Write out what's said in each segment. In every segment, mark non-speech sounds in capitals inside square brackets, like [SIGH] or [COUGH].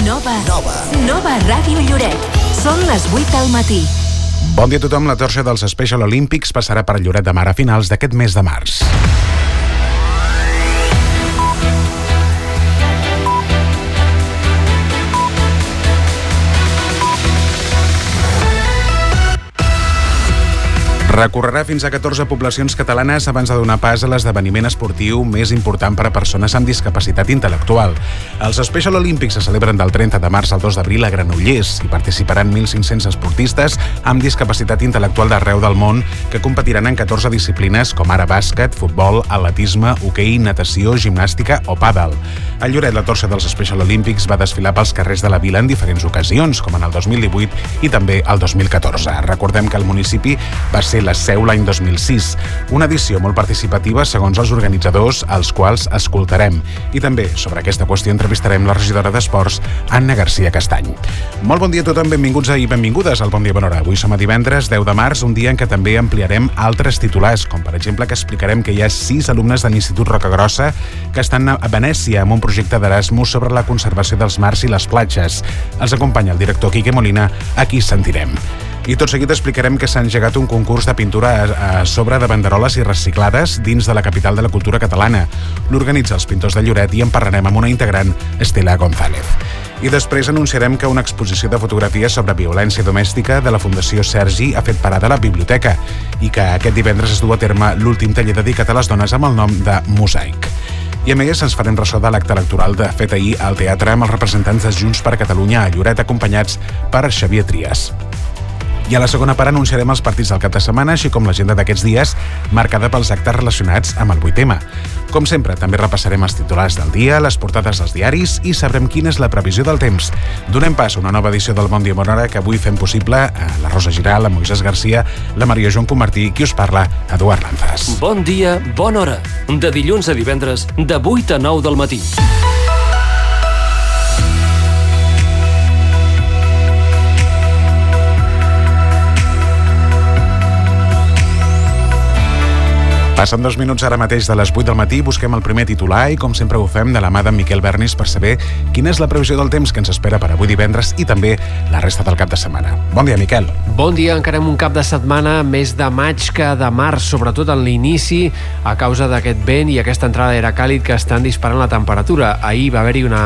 Nova. Nova. Nova Ràdio Lloret. Són les 8 del matí. Bon dia a tothom. La torxa dels Special Olympics passarà per Lloret de Mar a finals d'aquest mes de març. Recorrerà fins a 14 poblacions catalanes abans de donar pas a l'esdeveniment esportiu més important per a persones amb discapacitat intel·lectual. Els Special Olympics se celebren del 30 de març al 2 d'abril a Granollers i participaran 1.500 esportistes amb discapacitat intel·lectual d'arreu del món que competiran en 14 disciplines com ara bàsquet, futbol, atletisme, hoquei, natació, gimnàstica o pàdel. A Lloret, la torxa dels Special Olympics va desfilar pels carrers de la vila en diferents ocasions, com en el 2018 i també el 2014. Recordem que el municipi va ser la seu l'any 2006. Una edició molt participativa segons els organitzadors, als quals escoltarem. I també sobre aquesta qüestió entrevistarem la regidora d'Esports, Anna García Castany. Molt bon dia a tothom, benvinguts i benvingudes al Bon Dia Bon Hora. Avui som a divendres 10 de març, un dia en què també ampliarem altres titulars, com per exemple que explicarem que hi ha sis alumnes de l'Institut Rocagrossa que estan a Venècia amb un projecte d'Erasmus sobre la conservació dels mars i les platges. Els acompanya el director Quique Molina, a qui sentirem. I tot seguit explicarem que s'ha engegat un concurs de pintura a, sobre de banderoles i reciclades dins de la capital de la cultura catalana. L'organitza els pintors de Lloret i en parlarem amb una integrant, Estela González. I després anunciarem que una exposició de fotografies sobre violència domèstica de la Fundació Sergi ha fet parada a la biblioteca i que aquest divendres es du a terme l'últim taller dedicat a les dones amb el nom de Mosaic. I a més ens farem ressò de l'acte electoral de fet ahir al teatre amb els representants de Junts per Catalunya a Lloret acompanyats per Xavier Trias. I a la segona part anunciarem els partits del cap de setmana, així com l'agenda d'aquests dies, marcada pels actes relacionats amb el 8M. Com sempre, també repassarem els titulars del dia, les portades dels diaris i sabrem quina és la previsió del temps. Donem pas a una nova edició del Bon Dia Bon Hora que avui fem possible a la Rosa Giral, la Moisés Garcia, la Maria Joan Comartí, qui us parla, Eduard Lanzas. Bon dia, bona hora. De dilluns a divendres, de 8 a 9 del matí. Passen dos minuts ara mateix de les 8 del matí, busquem el primer titular i com sempre ho fem de la mà d'en Miquel Bernis per saber quina és la previsió del temps que ens espera per avui divendres i també la resta del cap de setmana. Bon dia, Miquel. Bon dia, encarem un cap de setmana més de maig que de març, sobretot en l'inici, a causa d'aquest vent i aquesta entrada d'aire càlid que estan disparant la temperatura. Ahir va haver-hi una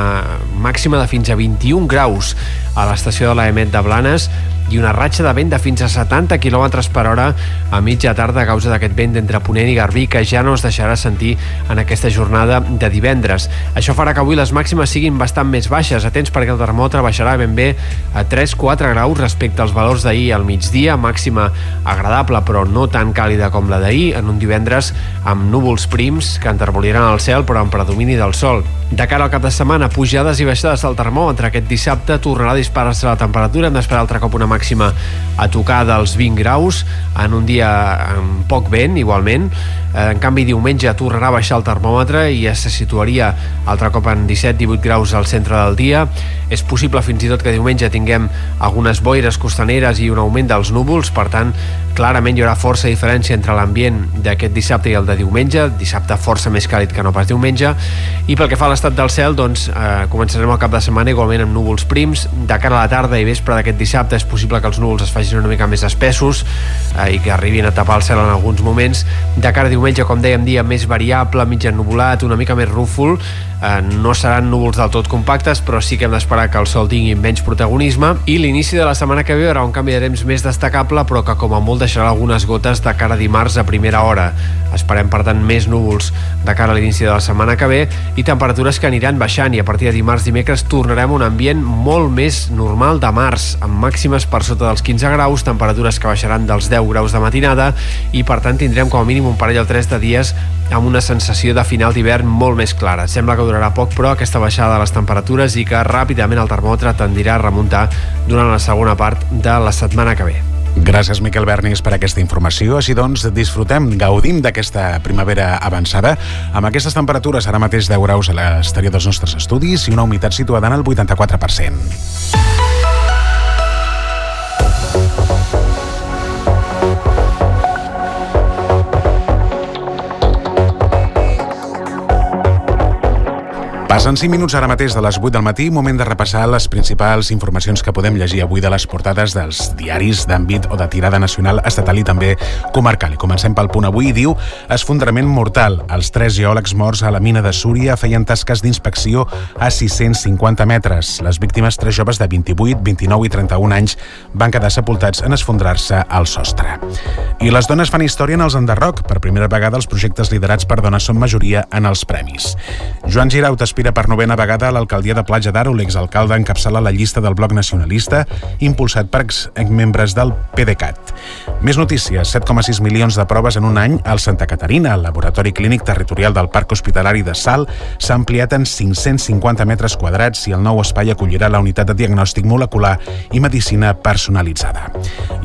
màxima de fins a 21 graus a l'estació de l'Emet de Blanes i una ratxa de vent de fins a 70 km per hora a mitja tarda a causa d'aquest vent d'entre Ponent i Garbí que ja no es deixarà sentir en aquesta jornada de divendres. Això farà que avui les màximes siguin bastant més baixes. Atents perquè el termòmetre baixarà ben bé a 3-4 graus respecte als valors d'ahir al migdia, màxima agradable però no tan càlida com la d'ahir, en un divendres amb núvols prims que enterboliran el cel però amb predomini del sol. De cara al cap de setmana, pujades i baixades del termòmetre. Aquest dissabte tornarà a disparar-se la temperatura. Hem d'esperar altre cop una màxima a tocar dels 20 graus en un dia amb poc vent, igualment. En canvi, diumenge tornarà a baixar el termòmetre i ja se situaria altre cop en 17-18 graus al centre del dia. És possible fins i tot que diumenge tinguem algunes boires costaneres i un augment dels núvols, per tant, clarament hi haurà força diferència entre l'ambient d'aquest dissabte i el de diumenge, dissabte força més càlid que no pas diumenge, i pel que fa a l'estat del cel, doncs eh, començarem el cap de setmana igualment amb núvols prims, de cara a la tarda i vespre d'aquest dissabte és possible que els núvols es facin una mica més espessos eh, i que arribin a tapar el cel en alguns moments, de cara a diumenge, com dèiem, dia més variable, mig ennubulat, una mica més rúfol, eh, no seran núvols del tot compactes, però sí que hem d'esperar que el sol tingui menys protagonisme, i l'inici de la setmana que ve haurà un canvi de temps més destacable, però que com a molt deixarà algunes gotes de cara a dimarts a primera hora. Esperem, per tant, més núvols de cara a l'inici de la setmana que ve i temperatures que aniran baixant i a partir de dimarts dimecres tornarem a un ambient molt més normal de març, amb màximes per sota dels 15 graus, temperatures que baixaran dels 10 graus de matinada i per tant tindrem com a mínim un parell o tres de dies amb una sensació de final d'hivern molt més clara. Sembla que durarà poc, però, aquesta baixada de les temperatures i que ràpidament el termòmetre tendirà a remuntar durant la segona part de la setmana que ve. Gràcies, Miquel Bernis, per aquesta informació. Així doncs, disfrutem, gaudim d'aquesta primavera avançada amb aquestes temperatures ara mateix 10 graus a l'exterior dels nostres estudis i una humitat situada en el 84%. Passen 5 minuts ara mateix de les 8 del matí, moment de repassar les principals informacions que podem llegir avui de les portades dels diaris d'àmbit o de tirada nacional, estatal i també comarcal. I comencem pel punt avui, diu esfondrament mortal. Els tres geòlegs morts a la mina de Súria feien tasques d'inspecció a 650 metres. Les víctimes, tres joves de 28, 29 i 31 anys, van quedar sepultats en esfondrar-se al sostre. I les dones fan història en els enderroc. Per primera vegada els projectes liderats per dones són majoria en els premis. Joan Giraut aspira per novena vegada a l'alcaldia de Platja d'Aro. L'exalcalde encapçala la llista del bloc nacionalista impulsat per membres del PDeCAT. Més notícies. 7,6 milions de proves en un any al Santa Caterina. El laboratori clínic territorial del Parc Hospitalari de Sal s'ha ampliat en 550 metres quadrats i el nou espai acollirà la unitat de diagnòstic molecular i medicina personalitzada.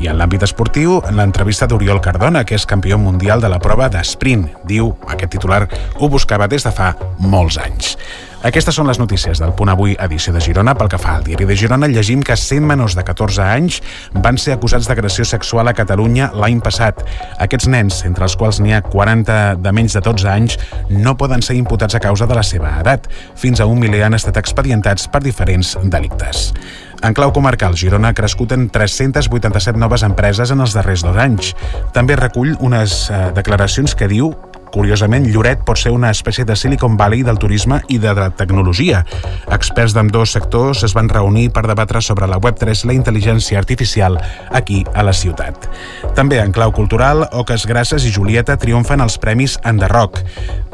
I en l'àmbit esportiu, en l'entrevista d'Oriol Cardona, que és campió mundial de la prova d'esprint, diu, aquest titular ho buscava des de fa molts anys. Aquestes són les notícies del Punt Avui, edició de Girona. Pel que fa al diari de Girona, llegim que 100 menors de 14 anys van ser acusats d'agressió sexual a Catalunya l'any passat. Aquests nens, entre els quals n'hi ha 40 de menys de 12 anys, no poden ser imputats a causa de la seva edat. Fins a un miler han estat expedientats per diferents delictes. En clau comarcal, Girona ha crescut en 387 noves empreses en els darrers dos anys. També recull unes eh, declaracions que diu Curiosament, Lloret pot ser una espècie de Silicon Valley del turisme i de la tecnologia. Experts d'ambdós sectors es van reunir per debatre sobre la Web3 i la intel·ligència artificial aquí a la ciutat. També en clau cultural, Oques Grasses i Julieta triomfen els premis Enderroc.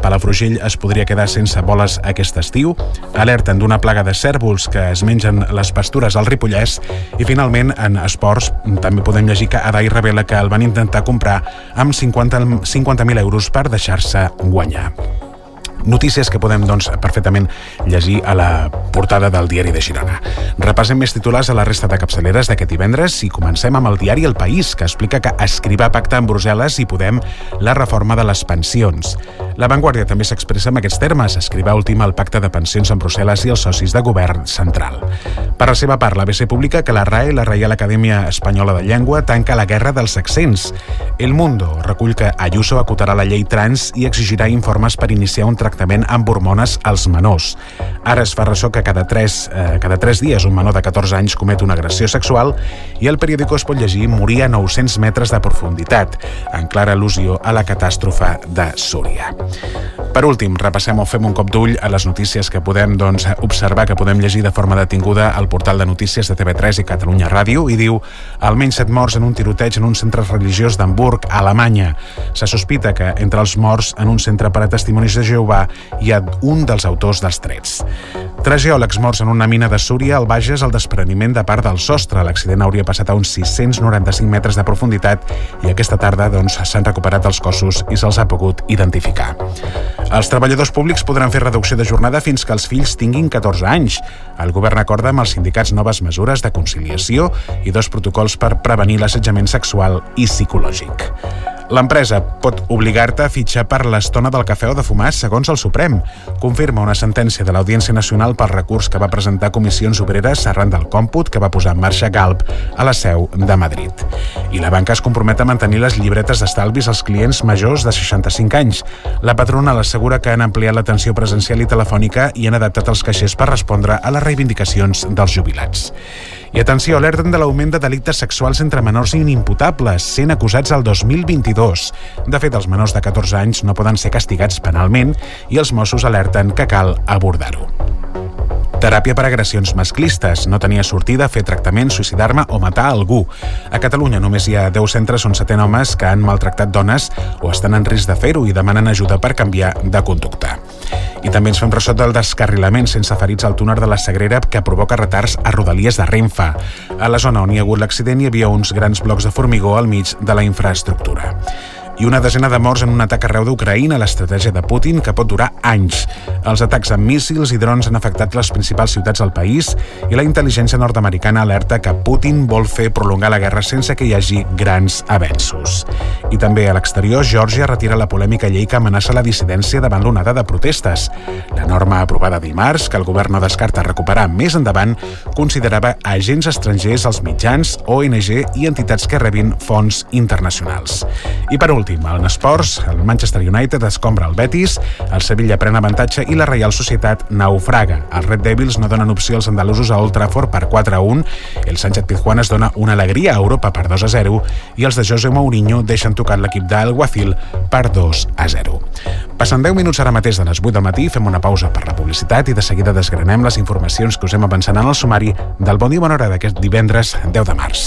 Palafrugell es podria quedar sense boles aquest estiu, alerten d'una plaga de cèrvols que es mengen les pastures al Ripollès i finalment en esports també podem llegir que Adai revela que el van intentar comprar amb 50.000 50 euros per deixar deixar-se guanyar. Notícies que podem, doncs, perfectament llegir a la portada del diari de Girona. Repassem més titulars a la resta de capçaleres d'aquest divendres i comencem amb el diari El País, que explica que escriva pacte amb Brussel·les i Podem la reforma de les pensions. La Vanguardia també s'expressa en aquests termes. Escriva última el pacte de pensions amb Brussel·les i els socis de govern central. Per la seva part, l'ABC publica que la RAE, la Reial Acadèmia Espanyola de Llengua, tanca la guerra dels accents. El Mundo recull que Ayuso acotarà la llei trans i exigirà informes per iniciar un tractament amb hormones als menors. Ara es fa ressò que cada 3, eh, cada 3 dies un menor de 14 anys comet una agressió sexual i el periòdico es pot llegir morir a 900 metres de profunditat, en clara al·lusió a la catàstrofe de Súria. Per últim, repassem o fem un cop d'ull a les notícies que podem doncs, observar, que podem llegir de forma detinguda al portal de notícies de TV3 i Catalunya Ràdio i diu almenys set morts en un tiroteig en un centre religiós d'Hamburg, Alemanya. Se sospita que entre els morts en un centre per a testimonis de Jehovà hi ha un dels autors dels trets. Tres geòlegs morts en una mina de Súria al Bages el despreniment de part del sostre. L'accident hauria passat a uns 695 metres de profunditat i aquesta tarda doncs, s'han doncs, recuperat els cossos i se'ls ha pogut identificar. Els treballadors públics podran fer reducció de jornada fins que els fills tinguin 14 anys. El govern acorda amb els sindicats noves mesures de conciliació i dos protocols per prevenir l'assetjament sexual i psicològic. L'empresa pot obligar-te a fitxar per l'estona del cafè o de fumar segons el Suprem. Confirma una sentència de l'Audiència Nacional pel recurs que va presentar Comissions Obreres arran del còmput que va posar en marxa Galp a la seu de Madrid. I la banca es compromet a mantenir les llibretes d'estalvis als clients majors de 65 anys. La patrona l'assegura que han ampliat l'atenció presencial i telefònica i han adaptat els caixers per respondre a les reivindicacions dels jubilats. I atenció, alerten de l'augment de delictes sexuals entre menors inimputables, sent acusats el 2022. De fet, els menors de 14 anys no poden ser castigats penalment i els Mossos alerten que cal abordar-ho. Teràpia per agressions masclistes. No tenia sortida fer tractament, suïcidar-me o matar algú. A Catalunya només hi ha 10 centres on s'atén homes que han maltractat dones o estan en risc de fer-ho i demanen ajuda per canviar de conducta. I també ens fem ressò del descarrilament sense ferits al túnel de la Sagrera que provoca retards a Rodalies de Renfa. A la zona on hi ha hagut l'accident hi havia uns grans blocs de formigó al mig de la infraestructura i una desena de morts en un atac arreu d'Ucraïna, l'estratègia de Putin, que pot durar anys. Els atacs amb míssils i drons han afectat les principals ciutats del país i la intel·ligència nord-americana alerta que Putin vol fer prolongar la guerra sense que hi hagi grans avenços. I també a l'exterior, Geòrgia retira la polèmica llei que amenaça la dissidència davant l'onada de protestes. La norma aprovada dimarts, que el govern no descarta recuperar més endavant, considerava agents estrangers als mitjans, ONG i entitats que rebin fons internacionals. I per últim, últim, en esports, el Manchester United escombra el Betis, el Sevilla pren avantatge i la Real Societat naufraga. Els Red Devils no donen opció als andalusos a Old Trafford per 4 a 1, el Sánchez Pizjuán es dona una alegria a Europa per 2 a 0 i els de José Mourinho deixen tocat l'equip d'Alguacil per 2 a 0. Passen 10 minuts ara mateix de les 8 del matí, fem una pausa per la publicitat i de seguida desgranem les informacions que us hem avançat en el sumari del Bon Dia Bona Hora d'aquest divendres 10 de març.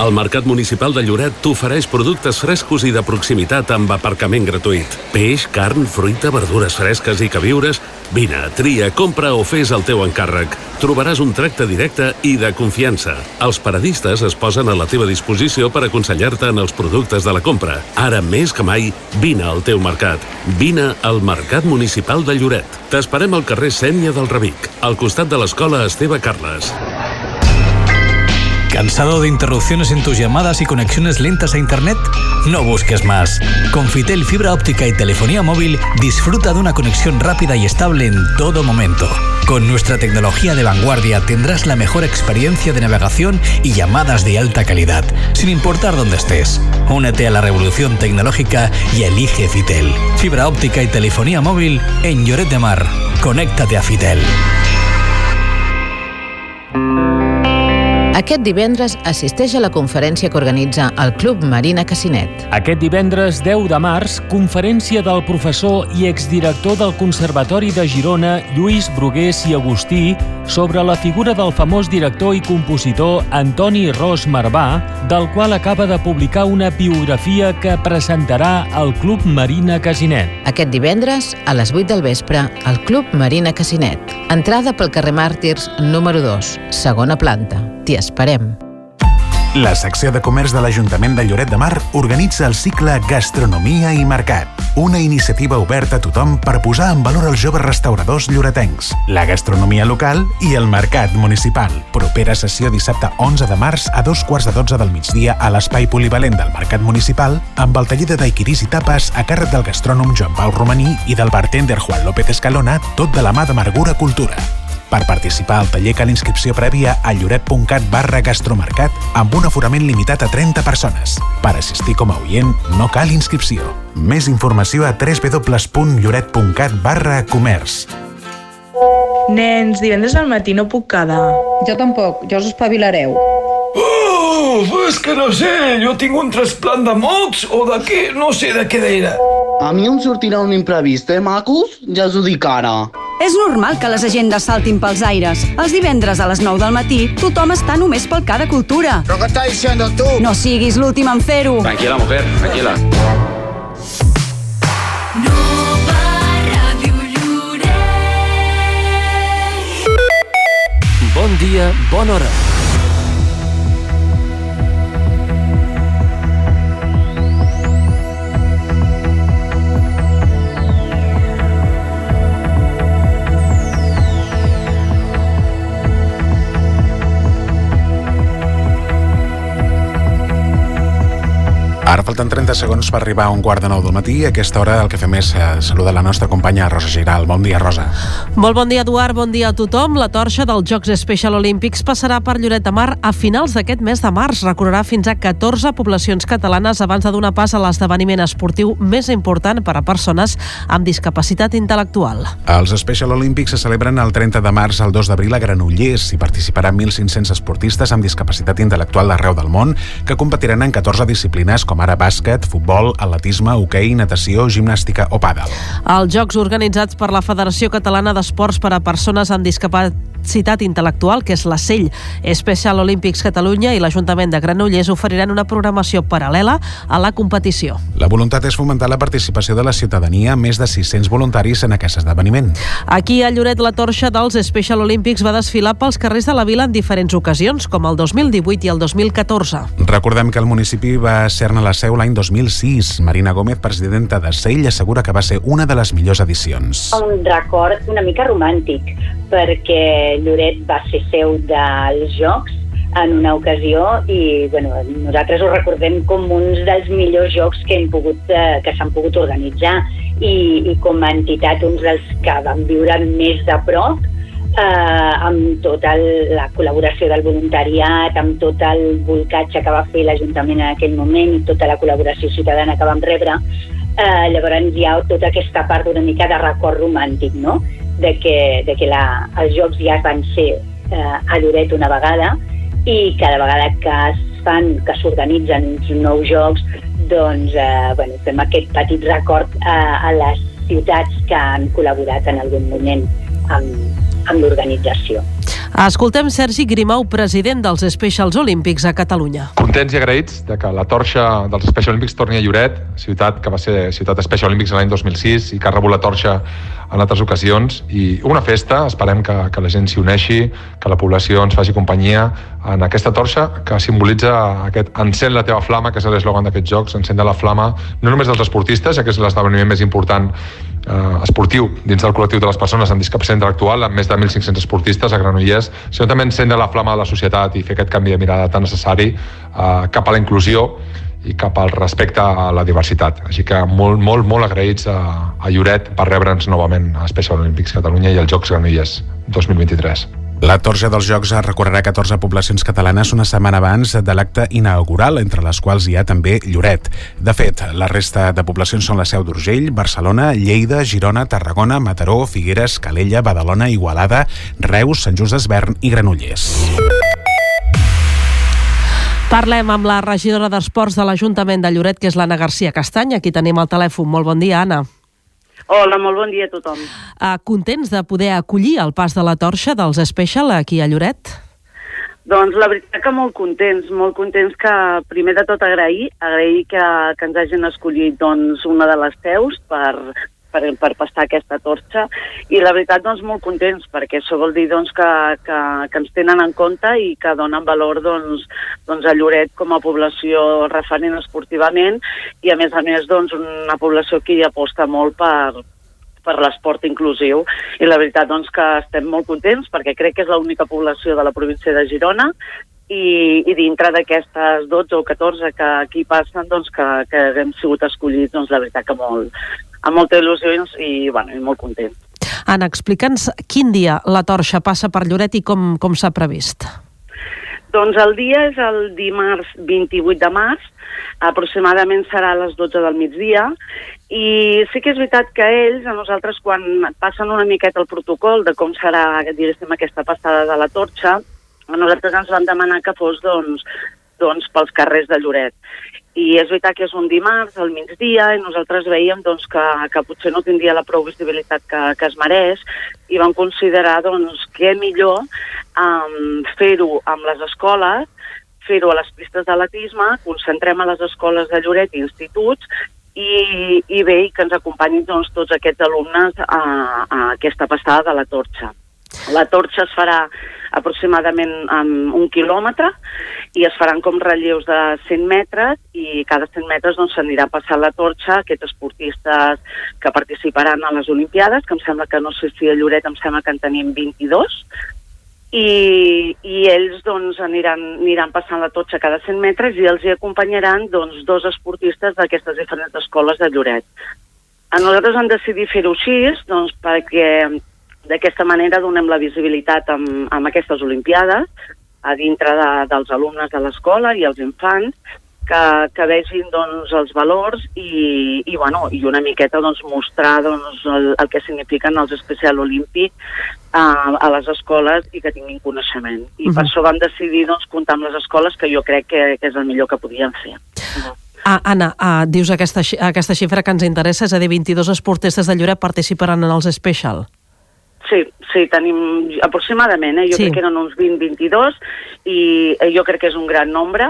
El Mercat Municipal de Lloret t'ofereix productes frescos i de proximitat amb aparcament gratuït. Peix, carn, fruita, verdures fresques i queviures... Vine, tria, compra o fes el teu encàrrec. Trobaràs un tracte directe i de confiança. Els paradistes es posen a la teva disposició per aconsellar-te en els productes de la compra. Ara més que mai, vine al teu mercat. Vine al Mercat Municipal de Lloret. T'esperem al carrer Sènia del Revic, al costat de l'escola Esteve Carles. ¿Cansado de interrupciones en tus llamadas y conexiones lentas a Internet? No busques más. Con Fitel Fibra Óptica y Telefonía Móvil, disfruta de una conexión rápida y estable en todo momento. Con nuestra tecnología de vanguardia tendrás la mejor experiencia de navegación y llamadas de alta calidad, sin importar dónde estés. Únete a la revolución tecnológica y elige Fitel. Fibra óptica y telefonía móvil en Lloret de Mar. Conéctate a Fitel. Aquest divendres assisteix a la conferència que organitza el Club Marina Casinet. Aquest divendres 10 de març, conferència del professor i exdirector del Conservatori de Girona, Lluís Brugués i Agustí, sobre la figura del famós director i compositor Antoni Ros Marvà, del qual acaba de publicar una biografia que presentarà al Club Marina Casinet. Aquest divendres, a les 8 del vespre, al Club Marina Casinet. Entrada pel carrer Màrtirs número 2, segona planta. T'hi esperem. La secció de comerç de l'Ajuntament de Lloret de Mar organitza el cicle Gastronomia i Mercat, una iniciativa oberta a tothom per posar en valor els joves restauradors lloretencs, la gastronomia local i el mercat municipal. Propera sessió dissabte 11 de març a dos quarts de 12 del migdia a l'espai polivalent del Mercat Municipal amb el taller de daiquiris i tapes a càrrec del gastrònom Joan Pau Romaní i del bartender Juan López Escalona, tot de la mà d'Amargura Cultura. Per participar al taller cal inscripció prèvia a lloret.cat barra gastromercat amb un aforament limitat a 30 persones. Per assistir com a oient no cal inscripció. Més informació a www.lloret.cat barra comerç. Nens, divendres al matí no puc quedar. Jo tampoc, ja us espavilareu. Oh, és que no sé, jo tinc un trasplant de mocs o de què, no sé de què era. A mi em sortirà un imprevist, eh, macos? Ja us ho dic ara. És normal que les agendes saltin pels aires. Els divendres a les 9 del matí, tothom està només pel cada cultura. ¿Pero qué estás diciendo tú? No siguis l'últim en fer-ho. Tranquila, mujer, tranquila. Bon dia, bona hora. Ara falten 30 segons per arribar a un quart de nou del matí. A aquesta hora el que fem és eh, saludar la nostra companya Rosa Giral. Bon dia, Rosa. Molt bon dia, Eduard. Bon dia a tothom. La torxa dels Jocs Special Olímpics passarà per Lloret de Mar a finals d'aquest mes de març. Recorrerà fins a 14 poblacions catalanes abans de donar pas a l'esdeveniment esportiu més important per a persones amb discapacitat intel·lectual. Els Special Olímpics se celebren el 30 de març al 2 d'abril a Granollers. Hi participaran 1.500 esportistes amb discapacitat intel·lectual d'arreu del món que competiran en 14 disciplines com ara bàsquet, futbol, atletisme, hoquei, natació, gimnàstica o pàdel. Els Jocs organitzats per la Federació Catalana d'Esports per a Persones amb Discapacitat Intel·lectual, que és la CELL, Special Olympics Catalunya i l'Ajuntament de Granollers oferiran una programació paral·lela a la competició. La voluntat és fomentar la participació de la ciutadania amb més de 600 voluntaris en aquest esdeveniment. Aquí a Lloret la torxa dels Special Olympics va desfilar pels carrers de la vila en diferents ocasions, com el 2018 i el 2014. Recordem que el municipi va ser-ne la seu l'any 2006. Marina Gómez, presidenta de CEIL, assegura que va ser una de les millors edicions. Un record una mica romàntic, perquè Lloret va ser seu dels Jocs en una ocasió i bueno, nosaltres ho recordem com uns dels millors jocs que, hem pogut, eh, que s'han pogut organitzar i, i com a entitat uns dels que vam viure més de prop eh, amb tota la col·laboració del voluntariat, amb tot el volcatge que va fer l'Ajuntament en aquell moment i tota la col·laboració ciutadana que vam rebre, eh, llavors hi ha tota aquesta part una mica de record romàntic, no? De que, de que la, els jocs ja van ser eh, a Lloret una vegada i cada vegada que es fan, que s'organitzen uns nous jocs, doncs eh, bueno, fem aquest petit record eh, a les ciutats que han col·laborat en algun moment amb, amb l'organització. Escoltem Sergi Grimau, president dels Specials Olímpics a Catalunya. Contents i agraïts de que la torxa dels Special Olímpics torni a Lloret, ciutat que va ser ciutat Special Olímpics l'any 2006 i que ha rebut la torxa en altres ocasions i una festa, esperem que, que la gent s'hi uneixi, que la població ens faci companyia en aquesta torxa que simbolitza aquest encén la teva flama, que és l'eslògan d'aquests jocs, encén la flama no només dels esportistes, ja que és l'esdeveniment més important eh, esportiu dins del col·lectiu de les persones amb discapacitat intel·lectual, amb més de 1.500 esportistes a Granollers, sinó també encendre la flama de la societat i fer aquest canvi de mirada tan necessari eh, cap a la inclusió i cap al respecte a la diversitat. Així que molt, molt, molt agraïts a, a Lloret per rebre'ns novament a Special Olympics Catalunya i als Jocs Granollers 2023. La torja dels Jocs recorrerà 14 poblacions catalanes una setmana abans de l'acte inaugural, entre les quals hi ha també Lloret. De fet, la resta de poblacions són la Seu d'Urgell, Barcelona, Lleida, Girona, Tarragona, Mataró, Figueres, Calella, Badalona, Igualada, Reus, Sant Just d'Esvern i Granollers. Parlem amb la regidora d'Esports de l'Ajuntament de Lloret, que és l'Anna Garcia Castany. Aquí tenim el telèfon. Molt bon dia, Anna. Hola, molt bon dia a tothom. Uh, contents de poder acollir el pas de la torxa dels Special aquí a Lloret? Doncs la veritat que molt contents, molt contents que primer de tot agrair, agrair que, que ens hagin escollit doncs, una de les seus per, per, per passar aquesta torxa. I la veritat doncs molt contents perquè això vol dir doncs que, que, que ens tenen en compte i que donen valor doncs, doncs a Lloret com a població referent esportivament. I a més a més doncs una població que hi aposta molt per, per l'esport inclusiu. I la veritat doncs que estem molt contents perquè crec que és l'única població de la província de Girona. I, i dintre d'aquestes 12 o 14 que aquí passen, doncs que, que hem sigut escollits, doncs la veritat que molt, amb molta il·lusió i, bueno, i molt content. Anna, explica'ns quin dia la torxa passa per Lloret i com, com s'ha previst. Doncs el dia és el dimarts 28 de març, aproximadament serà a les 12 del migdia, i sí que és veritat que ells, a nosaltres, quan passen una miqueta el protocol de com serà, diguéssim, aquesta passada de la torxa, a nosaltres ens van demanar que fos, doncs, doncs pels carrers de Lloret. I és veritat que és un dimarts, al migdia, i nosaltres veiem doncs, que, que potser no tindria la prou visibilitat que, que es mereix, i vam considerar doncs, que millor um, fer-ho amb les escoles, fer-ho a les pistes d'atletisme, concentrem a les escoles de Lloret i instituts, i, i bé, i que ens acompanyin doncs, tots aquests alumnes a, a aquesta passada de la torxa. La torxa es farà aproximadament amb un quilòmetre i es faran com relleus de 100 metres i cada 100 metres doncs, s'anirà passant la torxa a aquests esportistes que participaran a les Olimpiades, que em sembla que no sé si a Lloret em sembla que en tenim 22, i, i ells doncs, aniran, aniran passant la torxa cada 100 metres i els hi acompanyaran doncs, dos esportistes d'aquestes diferents escoles de Lloret. A nosaltres hem decidit fer-ho així doncs, perquè D'aquesta manera donem la visibilitat amb, amb aquestes Olimpiades a dintre de, dels alumnes de l'escola i els infants que, que vegin doncs, els valors i, i, bueno, i una miqueta doncs, mostrar doncs, el, el que signifiquen els especial olímpics a, a les escoles i que tinguin coneixement. I uh -huh. per això vam decidir doncs, comptar amb les escoles que jo crec que, que és el millor que podíem fer. Ah, Anna, ah, dius aquesta, aquesta xifra que ens interessa, és a dir, 22 esportistes de Lloret participaran en els Special. Sí, sí, tenim aproximadament, eh? jo Sí. crec que eren uns 20-22 i eh, jo crec que és un gran nombre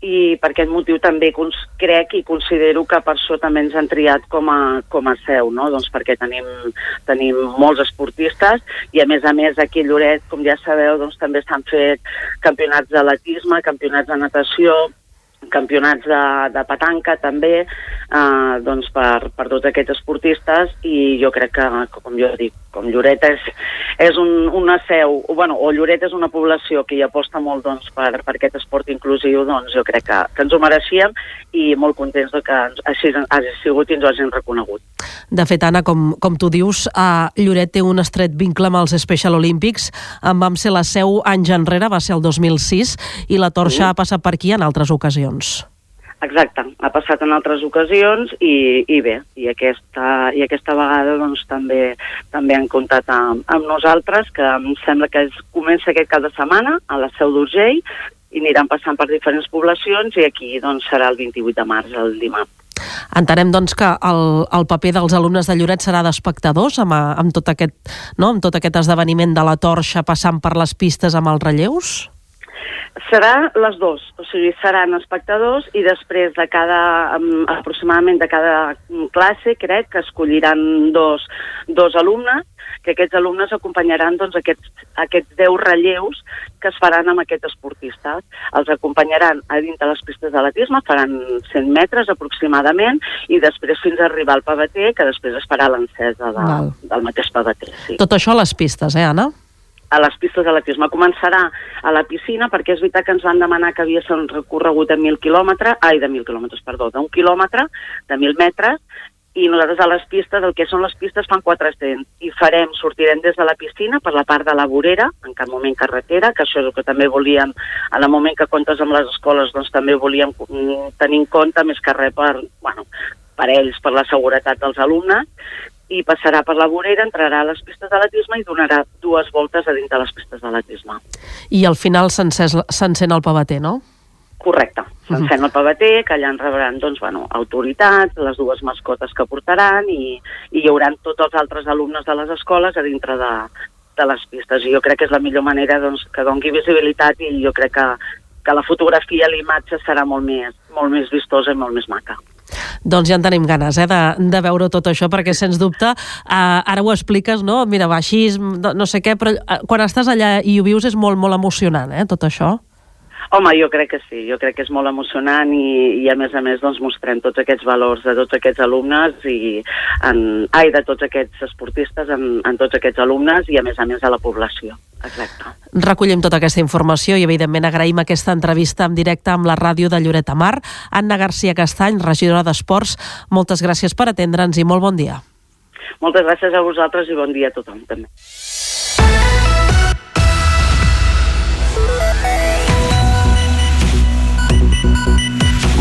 i per aquest motiu també crec i considero que per això també ens han triat com a, com a seu, no? doncs perquè tenim, tenim molts esportistes i a més a més aquí a Lloret, com ja sabeu, doncs també s'han fet campionats d'atletisme, campionats de natació, campionats de, de petanca també eh, doncs per, per tots aquests esportistes i jo crec que, com jo dic, com Lloret és, és un, una seu, o, bueno, o Lloret és una població que hi aposta molt doncs, per, per aquest esport inclusiu, doncs jo crec que, que ens ho mereixíem i molt contents de que ens, així hagi sigut i ens ho hagin reconegut. De fet, Anna, com, com tu dius, a Lloret té un estret vincle amb els Special Olympics. En vam ser la seu anys enrere, va ser el 2006, i la torxa Mhm. ha passat per aquí en altres ocasions. Exacte, ha passat en altres ocasions i, i bé, i aquesta, i aquesta vegada doncs, també també han comptat amb, amb nosaltres, que em sembla que es comença aquest cap de setmana a la Seu d'Urgell i aniran passant per diferents poblacions i aquí doncs, serà el 28 de març, el dimarts. Entenem, doncs, que el, el paper dels alumnes de Lloret serà d'espectadors amb, amb, tot aquest, no? amb tot aquest esdeveniment de la torxa passant per les pistes amb els relleus? Serà les dos, o sigui, seran espectadors i després de cada, aproximadament de cada mm, classe, crec que escolliran dos, dos alumnes, que aquests alumnes acompanyaran doncs, aquests, aquests 10 relleus que es faran amb aquests esportistes. Els acompanyaran a dintre les pistes d'atletisme, faran 100 metres aproximadament, i després fins a arribar al pavater, que després es farà l'encesa de, Val. del mateix pavater. Sí Tot això a les pistes, eh, Anna? A les pistes d'atletisme. Començarà a la piscina, perquè és veritat que ens van demanar que havia un recorregut de 1.000 quilòmetres, ai, de 1.000 quilòmetres, perdó, d'un quilòmetre, de 1.000 metres, i nosaltres a les pistes, el que són les pistes, fan 400. I farem, sortirem des de la piscina per la part de la vorera, en cap moment carretera, que això és el que també volíem, en el moment que comptes amb les escoles, doncs també volíem mm, tenir en compte més que res per, bueno, per ells, per la seguretat dels alumnes, i passarà per la vorera, entrarà a les pistes d'atletisme i donarà dues voltes a dintre de les pistes d'atletisme. I al final s'encén el pavater, no? Correcte. S'encén el pavater, que allà en rebran doncs, bueno, autoritats, les dues mascotes que portaran i, i hi haurà tots els altres alumnes de les escoles a dintre de, de les pistes. I jo crec que és la millor manera doncs, que dongui visibilitat i jo crec que, que la fotografia, l'imatge serà molt més, molt més vistosa i molt més maca. Doncs ja en tenim ganes eh, de, de veure tot això, perquè sens dubte, eh, ara ho expliques, no? Mira, va així, no, sé què, però eh, quan estàs allà i ho vius és molt, molt emocionant, eh, tot això. Home, jo crec que sí, jo crec que és molt emocionant i, i a més a més doncs, mostrem tots aquests valors de tots aquests alumnes i en, ai, de tots aquests esportistes en, en tots aquests alumnes i a més a més a la població. Exacte. Recollim tota aquesta informació i, evidentment, agraïm aquesta entrevista en directe amb la ràdio de Lloret de Mar. Anna Garcia Castany, regidora d'Esports, moltes gràcies per atendre'ns i molt bon dia. Moltes gràcies a vosaltres i bon dia a tothom també.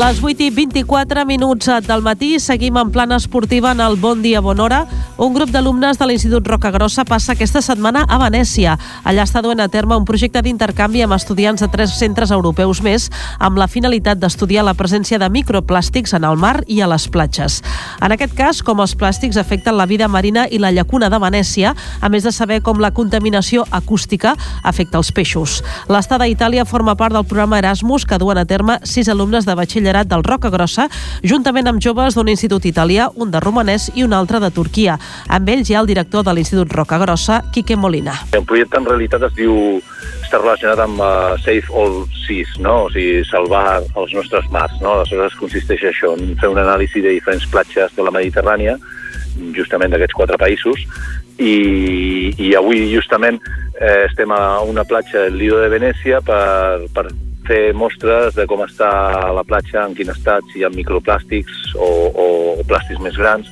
Les 8 i 24 minuts del matí seguim en plana esportiva en el Bon Dia Bon Hora. Un grup d'alumnes de l'Institut Roca Grossa passa aquesta setmana a Venècia. Allà està duent a terme un projecte d'intercanvi amb estudiants de tres centres europeus més amb la finalitat d'estudiar la presència de microplàstics en el mar i a les platges. En aquest cas, com els plàstics afecten la vida marina i la llacuna de Venècia, a més de saber com la contaminació acústica afecta els peixos. L'estada a Itàlia forma part del programa Erasmus que duen a terme sis alumnes de batxillerat del Roca Grossa, juntament amb joves d'un institut italià, un de romanès i un altre de Turquia. Amb ells hi ha el director de l'Institut Roca Grossa, Quique Molina. El projecte en realitat es diu està relacionat amb uh, Save All Seas, no? o sigui, salvar els nostres mars. No? Aleshores consisteix això, en fer un anàlisi de diferents platges de la Mediterrània, justament d'aquests quatre països, i, i avui justament eh, estem a una platja del Lido de Venècia per, per fer mostres de com està la platja, en quin estat, si hi ha microplàstics o, o, o plàstics més grans.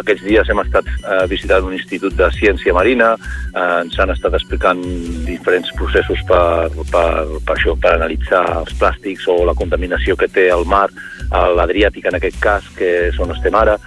Aquests dies hem estat eh, visitant un institut de ciència marina, eh, ens han estat explicant diferents processos per, per, per, això, per analitzar els plàstics o la contaminació que té el mar, l'Adriàtic en aquest cas, que és on estem ara.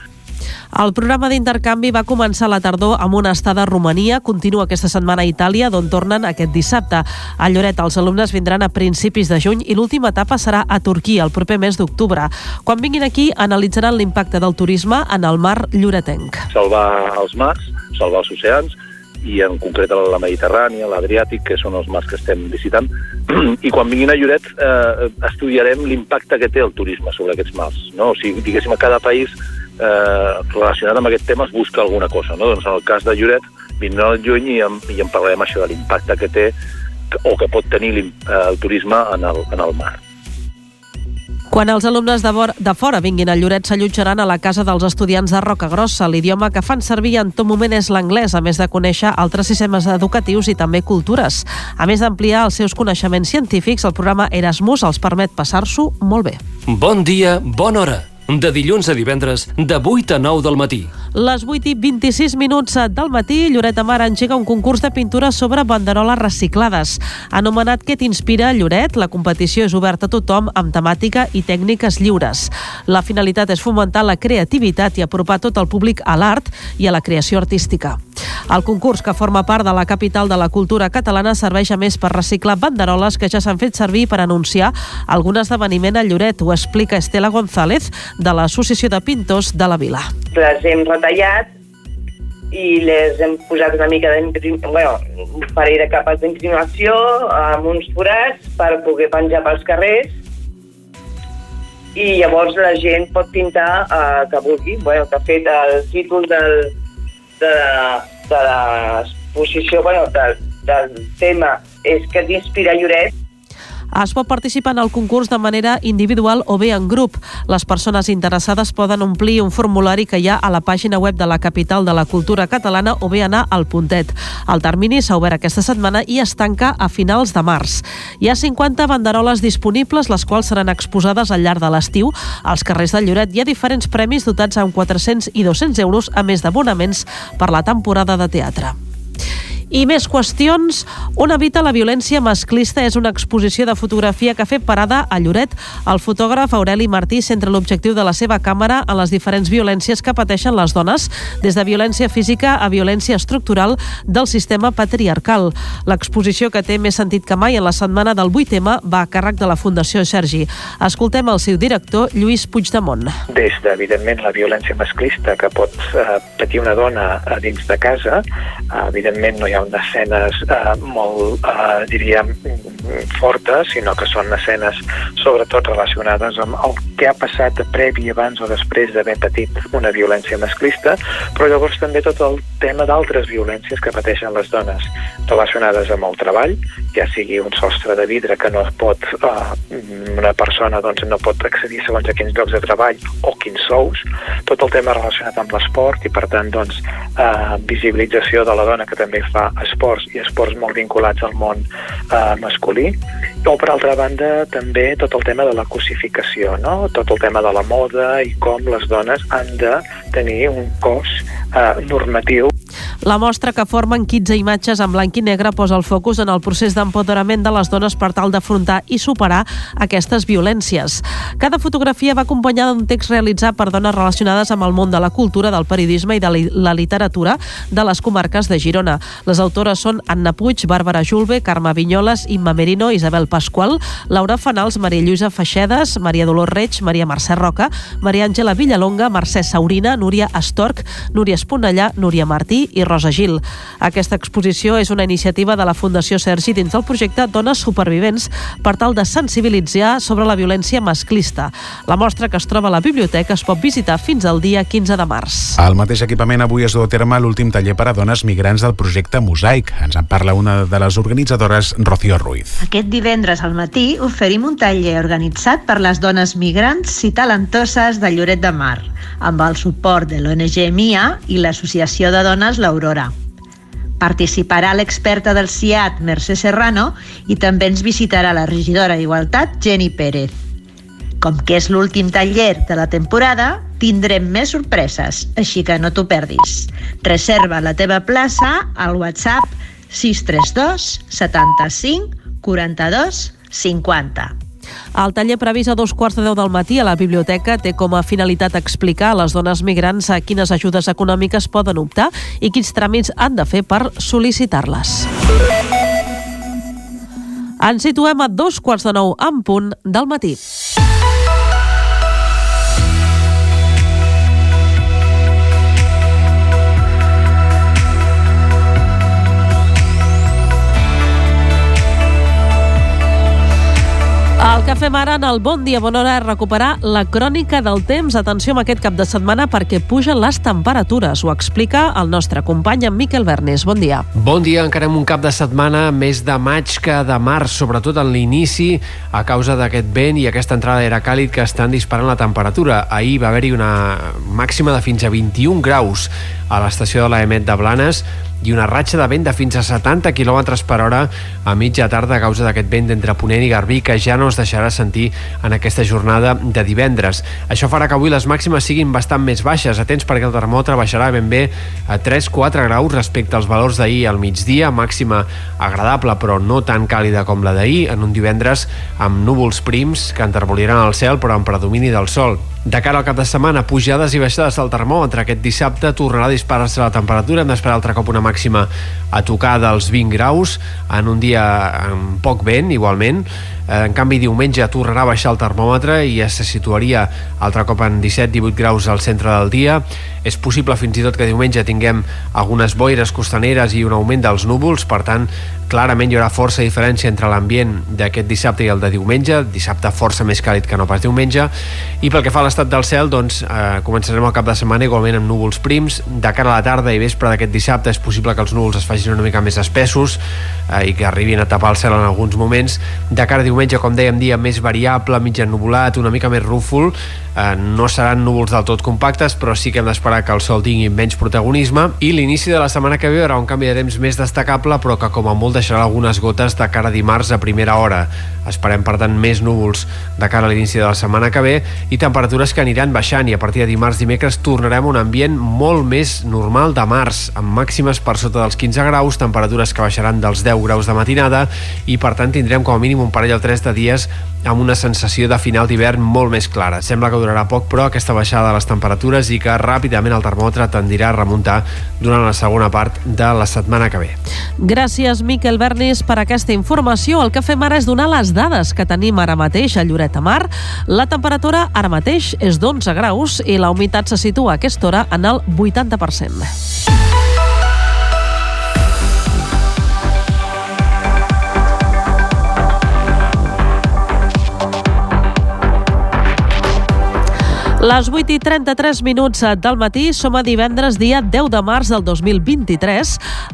El programa d'intercanvi va començar la tardor amb una estada a Romania, continua aquesta setmana a Itàlia, d'on tornen aquest dissabte. A Lloret els alumnes vindran a principis de juny i l'última etapa serà a Turquia el proper mes d'octubre. Quan vinguin aquí analitzaran l'impacte del turisme en el mar lloretenc. Salvar els mars, salvar els oceans, i en concret a la Mediterrània, l'Adriàtic, que són els mars que estem visitant. [CLEARS THROAT] I quan vinguin a Lloret eh, estudiarem l'impacte que té el turisme sobre aquests mars. No? O sigui, diguéssim, a cada país eh, relacionat amb aquest tema es busca alguna cosa. No? Doncs en el cas de Lloret vindrà al juny i en, i en parlarem això de l'impacte que té o que pot tenir eh, el turisme en el, en el mar. Quan els alumnes de, vor, de fora vinguin a Lloret s'allotjaran a la casa dels estudiants de Roca Grossa. L'idioma que fan servir en tot moment és l'anglès, a més de conèixer altres sistemes educatius i també cultures. A més d'ampliar els seus coneixements científics, el programa Erasmus els permet passar-s'ho molt bé. Bon dia, bona hora de dilluns a divendres, de 8 a 9 del matí. Les 8 i 26 minuts del matí, Lloret de Mar engega un concurs de pintura sobre banderoles reciclades. Anomenat Què t'inspira, Lloret, la competició és oberta a tothom amb temàtica i tècniques lliures. La finalitat és fomentar la creativitat i apropar tot el públic a l'art i a la creació artística. El concurs, que forma part de la capital de la cultura catalana, serveix a més per reciclar banderoles que ja s'han fet servir per anunciar algun esdeveniment a Lloret. Ho explica Estela González, de l'Associació de Pintors de la Vila. Les hem retallat i les hem posat una mica bueno, un parell de capes d'imprimació amb uns forats per poder penjar pels carrers i llavors la gent pot pintar eh, que vulgui. Bueno, ha fet el títol del, de, de l'exposició, bueno, del, del tema és que t'inspira Lloret es pot participar en el concurs de manera individual o bé en grup. Les persones interessades poden omplir un formulari que hi ha a la pàgina web de la capital de la cultura catalana o bé anar al puntet. El termini s'ha obert aquesta setmana i es tanca a finals de març. Hi ha 50 banderoles disponibles, les quals seran exposades al llarg de l'estiu. Als carrers de Lloret hi ha diferents premis dotats amb 400 i 200 euros, a més d'abonaments per la temporada de teatre. I més qüestions. On habita la violència masclista és una exposició de fotografia que ha fet parada a Lloret. El fotògraf Aureli Martí centra l'objectiu de la seva càmera en les diferents violències que pateixen les dones, des de violència física a violència estructural del sistema patriarcal. L'exposició que té més sentit que mai en la setmana del 8M va a càrrec de la Fundació Sergi. Escoltem el seu director, Lluís Puigdemont. Des de, evidentment, la violència masclista que pot eh, patir una dona a dins de casa, eh, evidentment no hi ha unes escenes eh, molt, eh, diríem, fortes, sinó que són escenes sobretot relacionades amb el que ha passat previ, abans o després d'haver patit una violència masclista, però llavors també tot el tema d'altres violències que pateixen les dones relacionades amb el treball, ja sigui un sostre de vidre que no es pot, eh, una persona doncs, no pot accedir segons a quins llocs de treball o quins sous, tot el tema relacionat amb l'esport i per tant doncs, eh, visibilització de la dona que també fa esports i esports molt vinculats al món eh, masculí o per altra banda també tot el tema de la cosificació, no? tot el tema de la moda i com les dones han de tenir un cos eh, normatiu la mostra que formen 15 imatges en blanc i negre posa el focus en el procés d'empoderament de les dones per tal d'afrontar i superar aquestes violències. Cada fotografia va acompanyada d'un text realitzat per dones relacionades amb el món de la cultura, del periodisme i de la literatura de les comarques de Girona. Les autores són Anna Puig, Bàrbara Julve, Carme Vinyoles, Imma Merino, Isabel Pasqual, Laura Fanals, Maria Lluïsa Feixedes, Maria Dolors Reig, Maria Mercè Roca, Maria Àngela Villalonga, Mercè Saurina, Núria Astorc, Núria Esponellà, Núria Martí i Rosa Gil. Aquesta exposició és una iniciativa de la Fundació Sergi dins del projecte Dones Supervivents per tal de sensibilitzar sobre la violència masclista. La mostra que es troba a la biblioteca es pot visitar fins al dia 15 de març. Al mateix equipament avui es du a terme l'últim taller per a dones migrants del projecte Mosaic. Ens en parla una de les organitzadores, Rocío Ruiz. Aquest divendres al matí oferim un taller organitzat per les dones migrants i talentoses de Lloret de Mar, amb el suport de l'ONG MIA i l'Associació de Dones L'Aurora. Participarà l'experta del CIAT, Mercè Serrano, i també ens visitarà la regidora d'Igualtat, Jenny Pérez. Com que és l'últim taller de la temporada, tindrem més sorpreses, així que no t'ho perdis. Reserva la teva plaça al WhatsApp 632 75 42 50. El taller previst a dos quarts de deu del matí a la biblioteca té com a finalitat explicar a les dones migrants a quines ajudes econòmiques poden optar i quins tràmits han de fer per sol·licitar-les. Ens situem a dos quarts de nou en punt del matí. El que fem ara en el Bon Dia Bona Hora és recuperar la crònica del temps. Atenció amb aquest cap de setmana perquè pugen les temperatures. Ho explica el nostre company, en Miquel Bernes. Bon dia. Bon dia. Encarem un cap de setmana més de maig que de març, sobretot en l'inici, a causa d'aquest vent i aquesta entrada d'aire càlid que estan disparant la temperatura. Ahir va haver-hi una màxima de fins a 21 graus a l'estació de l'Emet de Blanes i una ratxa de vent de fins a 70 km per hora a mitja tarda a causa d'aquest vent d'entre Ponent i Garbí que ja no es deixarà sentir en aquesta jornada de divendres. Això farà que avui les màximes siguin bastant més baixes. Atents perquè el termòmetre baixarà ben bé a 3-4 graus respecte als valors d'ahir al migdia, màxima agradable però no tan càlida com la d'ahir, en un divendres amb núvols prims que enterboliran el cel però amb predomini del sol. De cara al cap de setmana, pujades i baixades del termòmetre. Aquest dissabte tornarà a disparar-se la temperatura. Hem d'esperar altre cop una màxima a tocar dels 20 graus en un dia amb poc vent, igualment. En canvi, diumenge tornarà a baixar el termòmetre i ja se situaria altre cop en 17-18 graus al centre del dia. És possible fins i tot que diumenge tinguem algunes boires costaneres i un augment dels núvols, per tant, clarament hi haurà força diferència entre l'ambient d'aquest dissabte i el de diumenge, dissabte força més càlid que no pas diumenge, i pel que fa a l'estat del cel, doncs eh, començarem el cap de setmana igualment amb núvols prims, de cara a la tarda i vespre d'aquest dissabte és possible que els núvols es facin una mica més espessos eh, i que arribin a tapar el cel en alguns moments, de cara a diumenge, com dèiem, dia més variable, mig ennubulat, una mica més rúfol, eh, no seran núvols del tot compactes, però sí que hem d'esperar que el sol tingui menys protagonisme, i l'inici de la setmana que ve hi haurà un canvi de temps més destacable, però que com a molt deixarà algunes gotes de cara a dimarts a primera hora. Esperem, per tant, més núvols de cara a l'inici de la setmana que ve i temperatures que aniran baixant i a partir de dimarts dimecres tornarem a un ambient molt més normal de març, amb màximes per sota dels 15 graus, temperatures que baixaran dels 10 graus de matinada i per tant tindrem com a mínim un parell o tres de dies amb una sensació de final d'hivern molt més clara. Sembla que durarà poc, però, aquesta baixada de les temperatures i que ràpidament el termòmetre tendirà a remuntar durant la segona part de la setmana que ve. Gràcies, Miquel Bernis, per aquesta informació. El que fem ara és donar les dades que tenim ara mateix a Lloret de Mar. La temperatura ara mateix és d'11 graus i la humitat se situa a aquesta hora en el 80%. Les 8 i 33 minuts del matí som a divendres, dia 10 de març del 2023.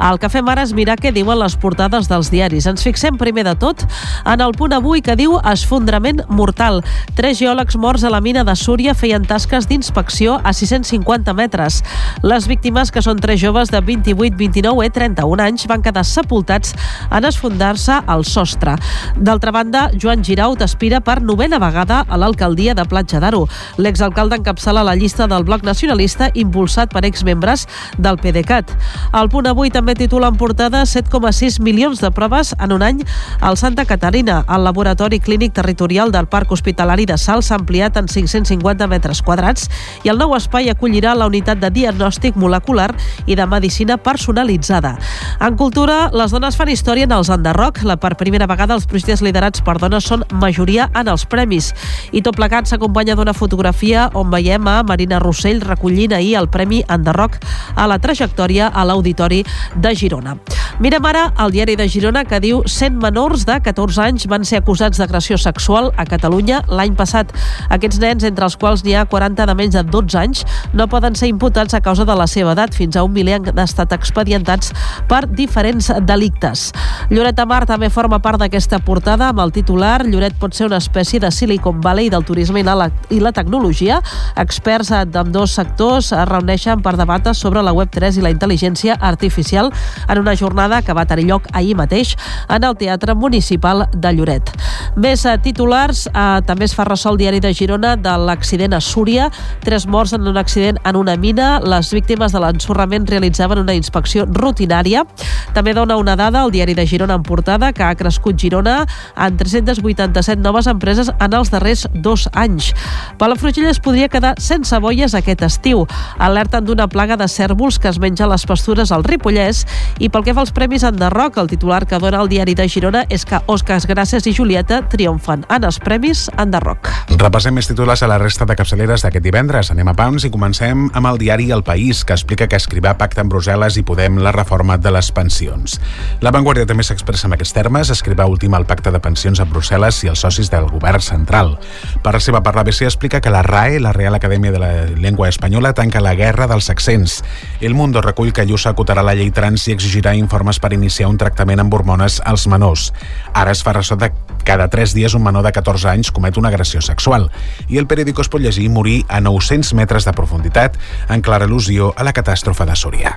El que fem ara és mirar què diuen les portades dels diaris. Ens fixem primer de tot en el punt avui que diu esfondrament mortal. Tres geòlegs morts a la mina de Súria feien tasques d'inspecció a 650 metres. Les víctimes, que són tres joves de 28, 29 i 31 anys, van quedar sepultats en esfondrar-se al sostre. D'altra banda, Joan Giraut aspira per novena vegada a l'alcaldia de Platja d'Aro. L'exalcalde d'encapçalar la llista del bloc nacionalista impulsat per exmembres del PDeCAT. El punt avui també titula en portada 7,6 milions de proves en un any al Santa Caterina. El laboratori clínic territorial del Parc Hospitalari de Salt s'ha ampliat en 550 metres quadrats i el nou espai acollirà la unitat de diagnòstic molecular i de medicina personalitzada. En cultura, les dones fan història en els enderroc. La per primera vegada els projectes liderats per dones són majoria en els premis. I tot plegat s'acompanya d'una fotografia on veiem a Marina Rossell recollint ahir el Premi Enderroc a la trajectòria a l'Auditori de Girona. Mirem ara el diari de Girona que diu 100 menors de 14 anys van ser acusats d'agressió sexual a Catalunya l'any passat. Aquests nens, entre els quals n'hi ha 40 de menys de 12 anys, no poden ser imputats a causa de la seva edat. Fins a un miler han estat expedientats per diferents delictes. Lloret de Mar també forma part d'aquesta portada amb el titular Lloret pot ser una espècie de Silicon Valley del turisme i la, i la tecnologia Experts d'ambdós sectors es reuneixen per debatre sobre la Web3 i la intel·ligència artificial en una jornada que va tenir lloc ahir mateix en el Teatre Municipal de Lloret. Més eh, titulars, eh, també es fa ressò el diari de Girona de l'accident a Súria. Tres morts en un accident en una mina. Les víctimes de l'ensorrament realitzaven una inspecció rutinària. També dona una dada al diari de Girona en portada que ha crescut Girona en 387 noves empreses en els darrers dos anys. Palafrugell es podria quedar sense boies aquest estiu. Alerten d'una plaga de cèrvols que es menja les pastures al Ripollès i pel que fa als Premis Enderroc, el titular que dona el diari de Girona és que Òscars Gràcies i Julieta triomfen en els Premis Enderroc. Repassem més titulars a la resta de capçaleres d'aquest divendres. Anem a Pams i comencem amb el diari El País, que explica que escrivà pacte amb Brussel·les i Podem la reforma de les pensions. La Vanguardia també s'expressa en aquests termes, escrivà últim el pacte de pensions a Brussel·les i els socis del govern central. Per la seva part, l'ABC explica que la RAE, la Real Acadèmia de la Llengua Espanyola, tanca la guerra dels accents. El Mundo recull que Lluça acotarà la llei trans i exigirà informes per iniciar un tractament amb hormones als menors. Ara es fa ressò de cada 3 dies un menor de 14 anys comet una agressió sexual i el periòdico es pot llegir morir a 900 metres de profunditat en clara al·lusió a la catàstrofe de Súria.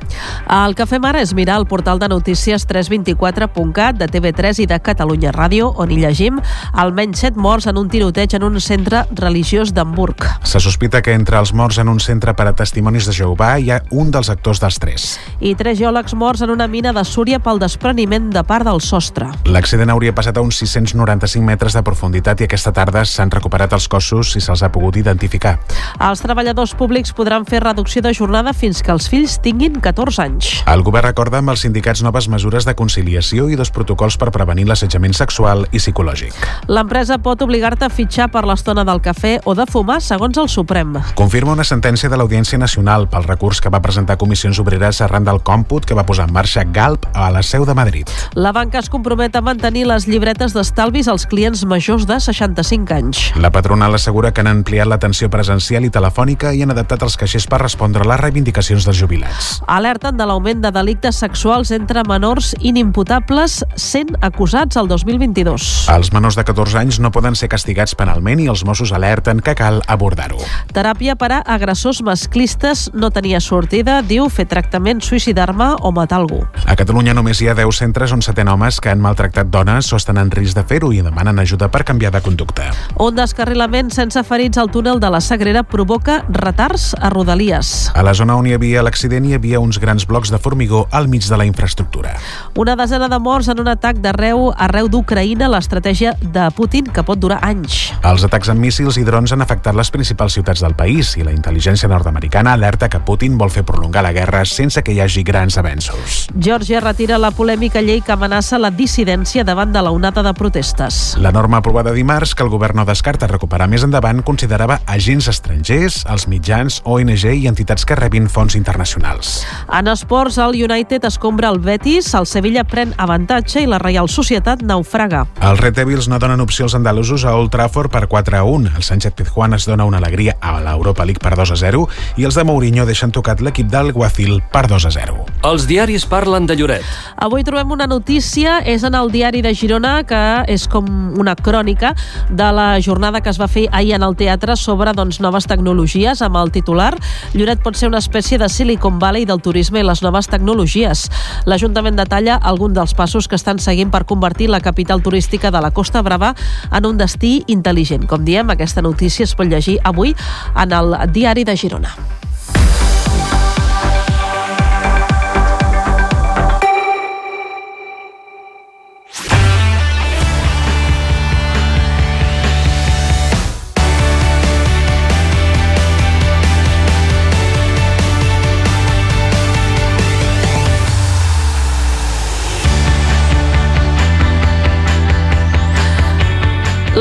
El que fem ara és mirar el portal de notícies 324.cat de TV3 i de Catalunya Ràdio, on hi llegim almenys 7 morts en un tiroteig en un centre religiós d'Hamburg. Se sospita que entre els morts en un centre per a testimonis de Jehovà hi ha un dels actors dels tres. I tres geòlegs morts en una mina de Súria pel despreniment de part del sostre. L'accident hauria passat a uns 695 metres de profunditat i aquesta tarda s'han recuperat els cossos i se'ls ha pogut identificar. Els treballadors públics podran fer reducció de jornada fins que els fills tinguin 14 anys. El govern recorda amb els sindicats noves mesures de conciliació i dos protocols per prevenir l'assetjament sexual i psicològic. L'empresa pot obligar-te a fitxar per l'estona del cafè o de fumar, segons el Suprem. Confirma una sentència de l'Audiència Nacional pel recurs que va presentar Comissions Obreres arran del còmput que va posar en marxa Galp a la seu de Madrid. La banca es compromet a mantenir les llibretes d'estalvis als clients majors de 65 anys. La patronal assegura que han ampliat l'atenció presencial i telefònica i han adaptat els caixers per respondre a les reivindicacions dels jubilats. Alerten de l'augment de delictes sexuals entre menors inimputables sent acusats el 2022. Els menors de 14 anys no poden ser castigats penalment i els Mossos alerten que cal abordar-ho. Teràpia per a agressors masclistes no tenia sortida, diu fer tractament, suïcidar-me o matar algú. A Catalunya només hi ha 10 centres on s'atén homes que han maltractat dones o estan en risc de fer-ho i demanen ajuda per canviar de conducta. Un descarrilament sense ferits al túnel de la Sagrera provoca retards a Rodalies. A la zona on hi havia l'accident hi havia uns grans blocs de formigó al mig de la infraestructura. Una desena de morts en un atac d'arreu arreu d'Ucraïna, l'estratègia de Putin que pot durar anys. Els atacs amb míssils i drons han afectat les principals ciutats del país i la intel·ligència nord-americana alerta que Putin vol fer prolongar la guerra sense que hi hagi grans avenços. Geòrgia retira la polèmica llei que amenaça la dissidència davant de la onada de protestes. La norma aprovada dimarts, que el govern no descarta recuperar més endavant, considerava agents estrangers, els mitjans, ONG i entitats que rebin fons internacionals. En esports, el United escombra el Betis, el Sevilla pren avantatge i la Reial Societat naufraga. Els Red Devils no donen opció als andalusos a Old Trafford per 4 a 1. El Sánchez Pizjuán es dona una alegria a l'Europa League per 2 a 0 i els de Mourinho deixen tocat l'equip del Guacil per 2 a 0. Els diaris parlen de Lloret. Avui trobem una notícia, és en el diari de Girona, que és com una crònica de la jornada que es va fer ahir en el teatre sobre doncs, noves tecnologies, amb el titular Lloret pot ser una espècie de Silicon Valley del turisme i les noves tecnologies. L'Ajuntament detalla algun dels passos que estan seguint per convertir la capital turística de la Costa Brava en un destí intel·ligent. Com diem, aquesta notícia es pot llegir avui en el diari de Girona.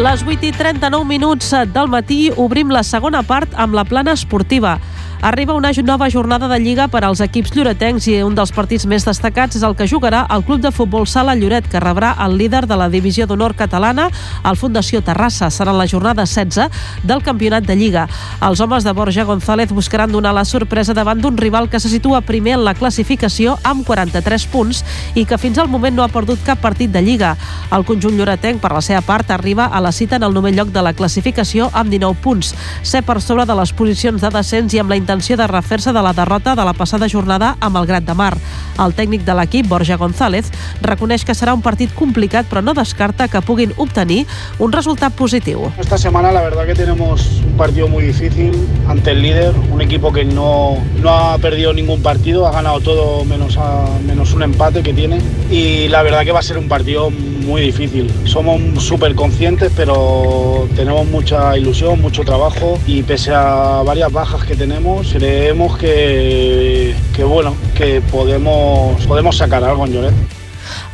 Les 8 i 39 minuts del matí obrim la segona part amb la plana esportiva. Arriba una nova jornada de Lliga per als equips lloretencs i un dels partits més destacats és el que jugarà el Club de Futbol Sala Lloret, que rebrà el líder de la Divisió d'Honor catalana, el Fundació Terrassa. Serà la jornada 16 del Campionat de Lliga. Els homes de Borja González buscaran donar la sorpresa davant d'un rival que se situa primer en la classificació amb 43 punts i que fins al moment no ha perdut cap partit de Lliga. El conjunt lloretenc, per la seva part, arriba a la cita en el novè lloc de la classificació amb 19 punts, ser per sobre de les posicions de descens i amb la intenció de refer-se de la derrota de la passada jornada amb el Grat de Mar. El tècnic de l'equip, Borja González, reconeix que serà un partit complicat però no descarta que puguin obtenir un resultat positiu. Esta semana la verdad que tenemos un partido muy difícil ante el líder, un equipo que no, no ha perdido ningún partido, ha ganado todo menos, a, menos un empate que tiene y la verdad que va a ser un partido muy difícil. Somos súper conscientes pero tenemos mucha ilusión, mucho trabajo y pese a varias bajas que tenemos, creemos que, que bueno, que podemos, podemos sacar algo en Lloret.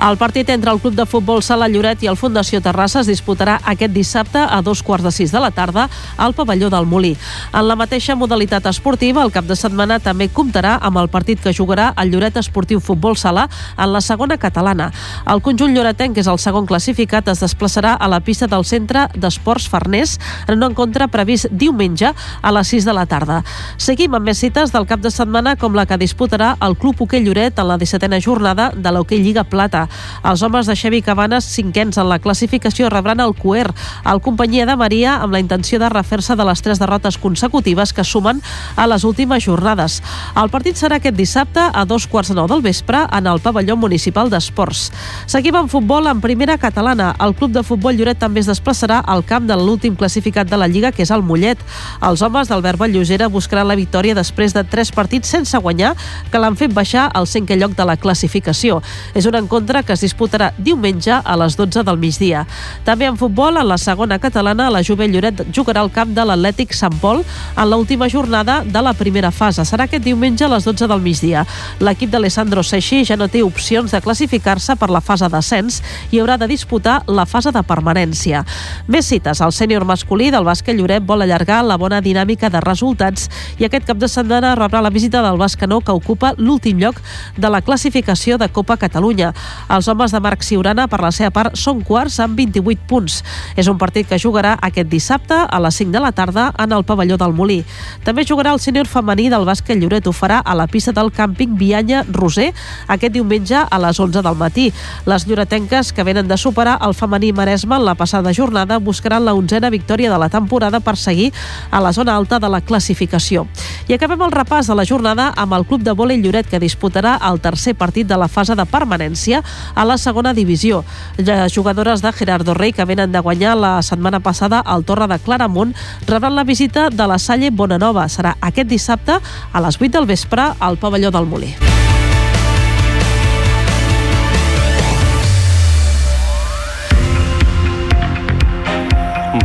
El partit entre el Club de Futbol Sala Lloret i el Fundació Terrassa es disputarà aquest dissabte a dos quarts de sis de la tarda al pavelló del Molí. En la mateixa modalitat esportiva, el cap de setmana també comptarà amb el partit que jugarà el Lloret Esportiu Futbol Sala en la segona catalana. El conjunt lloretenc, que és el segon classificat, es desplaçarà a la pista del Centre d'Esports Farners en un encontre previst diumenge a les 6 de la tarda. Seguim amb més cites del cap de setmana com la que disputarà el Club Hoquei Lloret en la 17a jornada de l'Hoquei Lliga Plata. Els homes de Xevi Cabanes, cinquens en la classificació, rebran el Cuer, el companyia de Maria, amb la intenció de refer-se de les tres derrotes consecutives que sumen a les últimes jornades. El partit serà aquest dissabte a dos quarts de nou del vespre en el pavelló municipal d'esports. Seguim en futbol en primera catalana. El club de futbol Lloret també es desplaçarà al camp de l'últim classificat de la Lliga, que és el Mollet. Els homes d'Albert Vallugera buscaran la victòria després de tres partits sense guanyar que l'han fet baixar al cinquè lloc de la classificació. És un encontre que es disputarà diumenge a les 12 del migdia. També en futbol, en la segona catalana, la Jove Lloret jugarà al camp de l'Atlètic Sant Pol en l'última jornada de la primera fase. Serà aquest diumenge a les 12 del migdia. L'equip d'Alessandro Seixi ja no té opcions de classificar-se per la fase d'ascens i haurà de disputar la fase de permanència. Més cites. El sènior masculí del bàsquet Lloret vol allargar la bona dinàmica de resultats i aquest cap de setmana rebrà la visita del Bascanó que ocupa l'últim lloc de la classificació de Copa Catalunya. Els homes de Marc Siurana, per la seva part, són quarts amb 28 punts. És un partit que jugarà aquest dissabte a les 5 de la tarda en el pavelló del Molí. També jugarà el sènior femení del bàsquet Lloret. Ho farà a la pista del càmping Vianya Roser aquest diumenge a les 11 del matí. Les lloretenques que venen de superar el femení Maresme en la passada jornada buscaran la onzena victòria de la temporada per seguir a la zona alta de la classificació. I acabem el repàs de la jornada amb el club de vòlei Lloret que disputarà el tercer partit de la fase de permanència a la segona divisió. Les jugadores de Gerardo Rey, que venen de guanyar la setmana passada al Torre de Claramunt, rebran la visita de la Salle Bonanova. Serà aquest dissabte a les 8 del vespre al pavelló del Molí.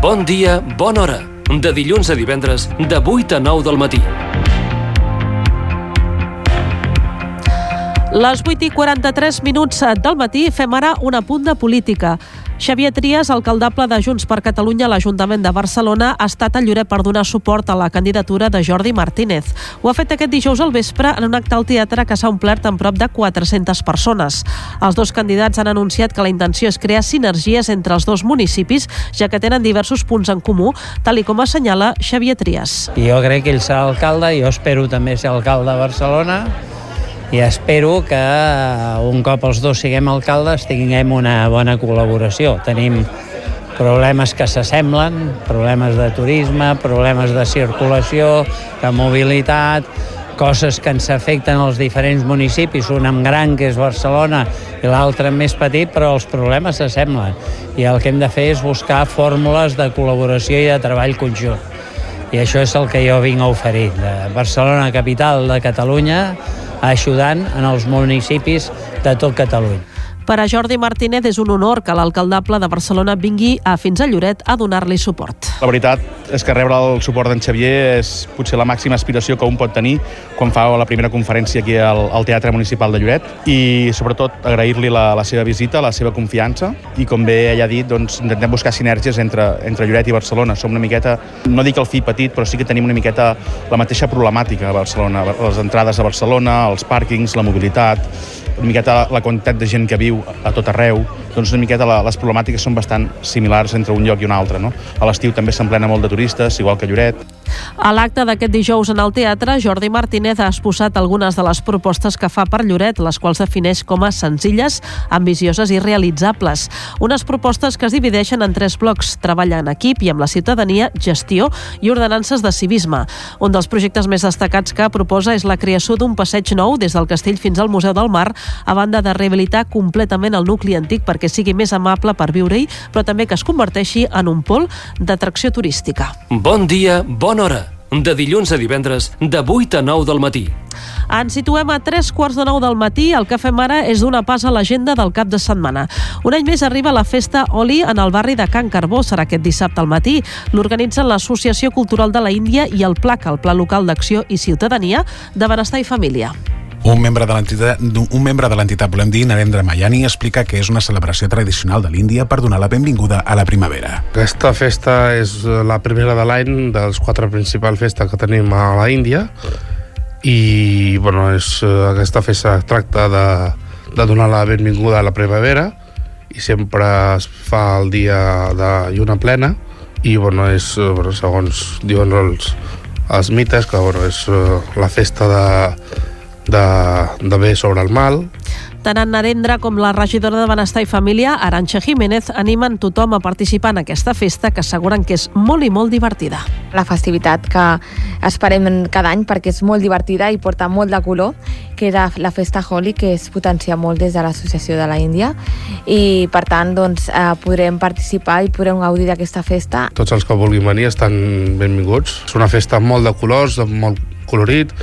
Bon dia, bona hora. De dilluns a divendres, de 8 a 9 del matí. Les 8 i 43 minuts del matí fem ara un apunt de política. Xavier Trias, alcaldable de Junts per Catalunya a l'Ajuntament de Barcelona, ha estat a Lloret per donar suport a la candidatura de Jordi Martínez. Ho ha fet aquest dijous al vespre en un acte al teatre que s'ha omplert amb prop de 400 persones. Els dos candidats han anunciat que la intenció és crear sinergies entre els dos municipis, ja que tenen diversos punts en comú, tal i com assenyala Xavier Trias. Jo crec que ell serà alcalde, jo espero també ser alcalde de Barcelona, i espero que un cop els dos siguem alcaldes tinguem una bona col·laboració. Tenim problemes que s'assemblen, problemes de turisme, problemes de circulació, de mobilitat, coses que ens afecten als diferents municipis, un amb gran, que és Barcelona, i l'altre més petit, però els problemes s'assemblen. I el que hem de fer és buscar fórmules de col·laboració i de treball conjunt. I això és el que jo vinc a oferir. De Barcelona, capital de Catalunya, ajudant en els municipis de tot Catalunya. Per a Jordi Martínez és un honor que l'alcaldable de Barcelona vingui a fins a Lloret a donar-li suport. La veritat és que rebre el suport d'en Xavier és potser la màxima aspiració que un pot tenir quan fa la primera conferència aquí al, al Teatre Municipal de Lloret i sobretot agrair-li la, la seva visita, la seva confiança i com bé ella ha dit, doncs, intentem buscar sinergies entre, entre Lloret i Barcelona. Som una miqueta, no dic el fill petit, però sí que tenim una miqueta la mateixa problemàtica a Barcelona, les entrades a Barcelona, els pàrquings, la mobilitat, una miqueta la quantitat de gent que viu a tot arreu, doncs una miqueta la, les problemàtiques són bastant similars entre un lloc i un altre. No? A l'estiu també s'emplena molt de turistes, igual que Lloret. A l'acte d'aquest dijous en el teatre, Jordi Martínez ha exposat algunes de les propostes que fa per Lloret, les quals defineix com a senzilles, ambicioses i realitzables. Unes propostes que es divideixen en tres blocs, treball en equip i amb la ciutadania, gestió i ordenances de civisme. Un dels projectes més destacats que proposa és la creació d'un passeig nou des del castell fins al Museu del Mar, a banda de rehabilitar completament el nucli antic perquè sigui més amable per viure-hi, però també que es converteixi en un pol d'atracció turística. Bon dia, bona hora. De dilluns a divendres, de 8 a 9 del matí. Ens situem a tres quarts de nou del matí. El que fem ara és donar pas a l'agenda del cap de setmana. Un any més arriba la festa Oli en el barri de Can Carbó. Serà aquest dissabte al matí. L'organitzen l'Associació Cultural de la Índia i el PLAC, el Pla Local d'Acció i Ciutadania de Benestar i Família. Un membre de l'entitat, un membre de l'entitat, volem dir, Narendra Mayani, explica que és una celebració tradicional de l'Índia per donar la benvinguda a la primavera. Aquesta festa és la primera de l'any dels quatre principals festes que tenim a la Índia i bueno, és, aquesta festa tracta de, de donar la benvinguda a la primavera i sempre es fa el dia de lluna plena i bueno, és, bueno, segons diuen els, els mites que bueno, és la festa de, de, de bé sobre el mal. Tant en Narendra com la regidora de Benestar i Família, Aranxa Jiménez, animen tothom a participar en aquesta festa que asseguren que és molt i molt divertida. La festivitat que esperem cada any perquè és molt divertida i porta molt de color, que era la festa Holi, que es potencia molt des de l'Associació de la Índia i per tant doncs, eh, podrem participar i podrem gaudir d'aquesta festa. Tots els que vulguin venir estan benvinguts. És una festa molt de colors, molt colorit,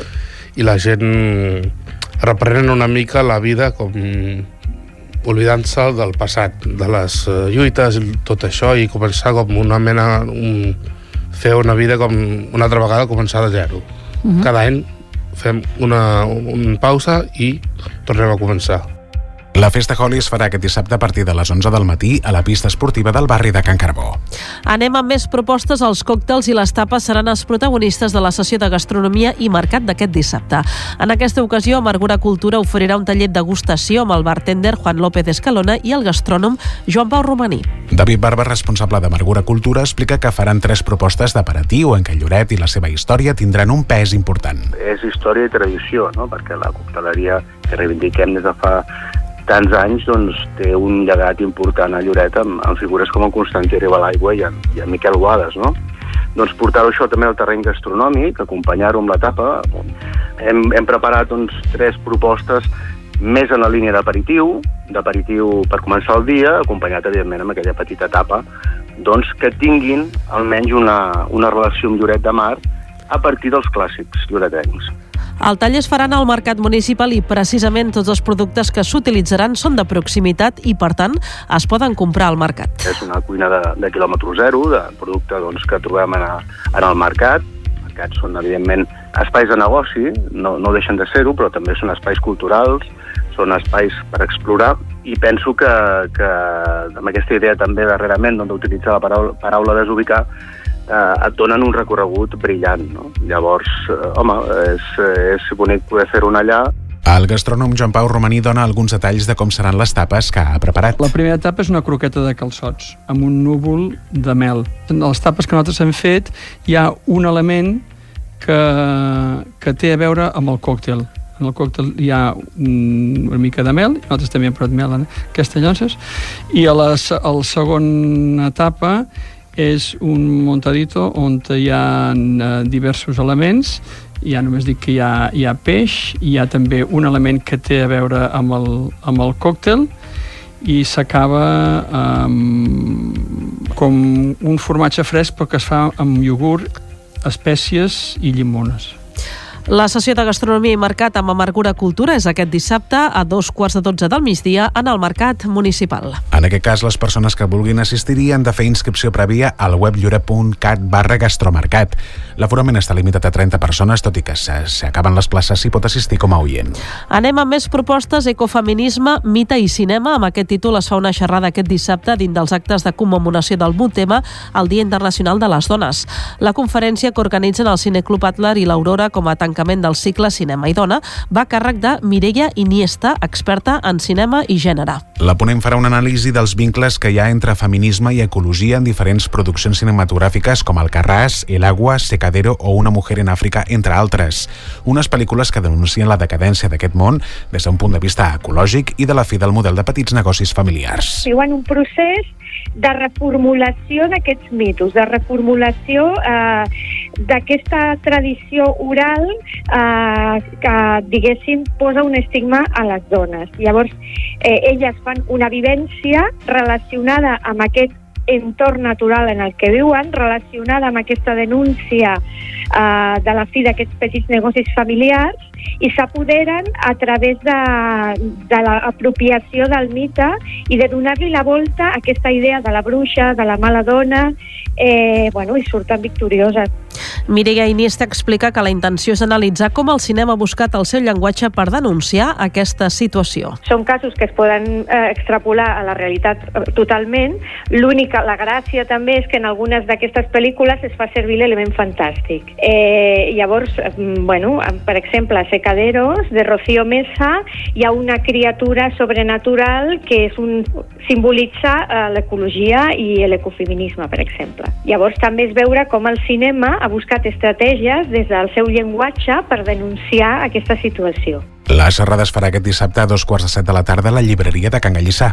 i la gent reprenen una mica la vida com oblidant-se del passat, de les lluites i tot això i començar com una mena un, fer una vida com una altra vegada començar de zero. Uh -huh. Cada any fem una, una pausa i tornem a començar. La festa Holi es farà aquest dissabte a partir de les 11 del matí a la pista esportiva del barri de Can Carbó. Anem amb més propostes. Els còctels i les tapes seran els protagonistes de la sessió de gastronomia i mercat d'aquest dissabte. En aquesta ocasió, Amargura Cultura oferirà un tallet de degustació amb el bartender Juan López Escalona i el gastrònom Joan Pau Romaní. David Barba, responsable d'Amargura Cultura, explica que faran tres propostes d'aperatiu en què Lloret i la seva història tindran un pes important. És història i tradició, no? perquè la cocteleria que reivindiquem des de fa tants anys doncs, té un llegat important a Lloret amb, amb figures com el Constantí l'aigua i, en, i en Miquel Guades, no? Doncs portar-ho això també al terreny gastronòmic, acompanyar-ho amb la tapa. Hem, hem preparat doncs, tres propostes més en la línia d'aperitiu, d'aperitiu per començar el dia, acompanyat, evidentment, amb aquella petita tapa, doncs, que tinguin almenys una, una relació amb Lloret de Mar a partir dels clàssics lloretencs. El tall es faran al mercat municipal i precisament tots els productes que s'utilitzaran són de proximitat i, per tant, es poden comprar al mercat. És una cuina de, de quilòmetre zero, de producte doncs, que trobem en, a, en el mercat. Mercats són, evidentment, espais de negoci, no, no deixen de ser-ho, però també són espais culturals, són espais per explorar i penso que, que amb aquesta idea també darrerament d'utilitzar la paraula, paraula desubicar eh, et donen un recorregut brillant. No? Llavors, eh, home, és, és bonic poder fer-ho allà. El gastrònom Joan Pau Romaní dona alguns detalls de com seran les tapes que ha preparat. La primera etapa és una croqueta de calçots, amb un núvol de mel. En les tapes que nosaltres hem fet hi ha un element que, que té a veure amb el còctel. En el còctel hi ha una mica de mel, nosaltres també hem posat mel en aquestes llonces, i a la, a la segona etapa és un montadito on hi ha eh, diversos elements ja només dic que hi ha, hi ha peix hi ha també un element que té a veure amb el, amb el còctel i s'acaba amb, com un formatge fresc però que es fa amb iogurt, espècies i llimones. La sessió de gastronomia i mercat amb Amargura Cultura és aquest dissabte a dos quarts de dotze del migdia en el mercat municipal. En aquest cas, les persones que vulguin assistir-hi han de fer inscripció prèvia al web llore.cat barra gastromercat. L'aforament està limitat a 30 persones, tot i que s'acaben les places s'hi pot assistir com a oient. Anem amb més propostes, ecofeminisme, mite i cinema. Amb aquest títol es fa una xerrada aquest dissabte dins dels actes de commemoració del tema el Dia Internacional de les Dones. La conferència que organitzen el Cineclub Atler i l'Aurora com a tancament del cicle Cinema i Dona va a càrrec de Mireia Iniesta, experta en cinema i gènere. La ponent farà una anàlisi dels vincles que hi ha entre feminisme i ecologia en diferents produccions cinematogràfiques com El Carràs, El Agua, Secadero o Una mujer en Àfrica, entre altres. Unes pel·lícules que denuncien la decadència d'aquest món des d'un punt de vista ecològic i de la fi del model de petits negocis familiars. Viuen un procés de reformulació d'aquests mitos, de reformulació eh, d'aquesta tradició oral eh, que, diguéssim, posa un estigma a les dones. Llavors, eh, elles fan una vivència relacionada amb aquest entorn natural en el que viuen, relacionada amb aquesta denúncia eh, de la fi d'aquests petits negocis familiars i s'apoderen a través de, de l'apropiació del mite i de donar-li la volta a aquesta idea de la bruixa, de la mala dona, eh, bueno, i surten victorioses. Mireia Iniesta explica que la intenció és analitzar com el cinema ha buscat el seu llenguatge per denunciar aquesta situació. Són casos que es poden eh, extrapolar a la realitat eh, totalment. L'única, la gràcia també és que en algunes d'aquestes pel·lícules es fa servir l'element fantàstic. Eh, llavors, eh, bueno, per exemple, a Secaderos, de Rocío Mesa, hi ha una criatura sobrenatural que és un, simbolitza eh, l'ecologia i l'ecofeminisme, per exemple. Llavors també és veure com el cinema ha buscat estratègies des del seu llenguatge per denunciar aquesta situació. La xerrada es farà aquest dissabte a dos quarts de set de la tarda a la llibreria de Can Gallissà.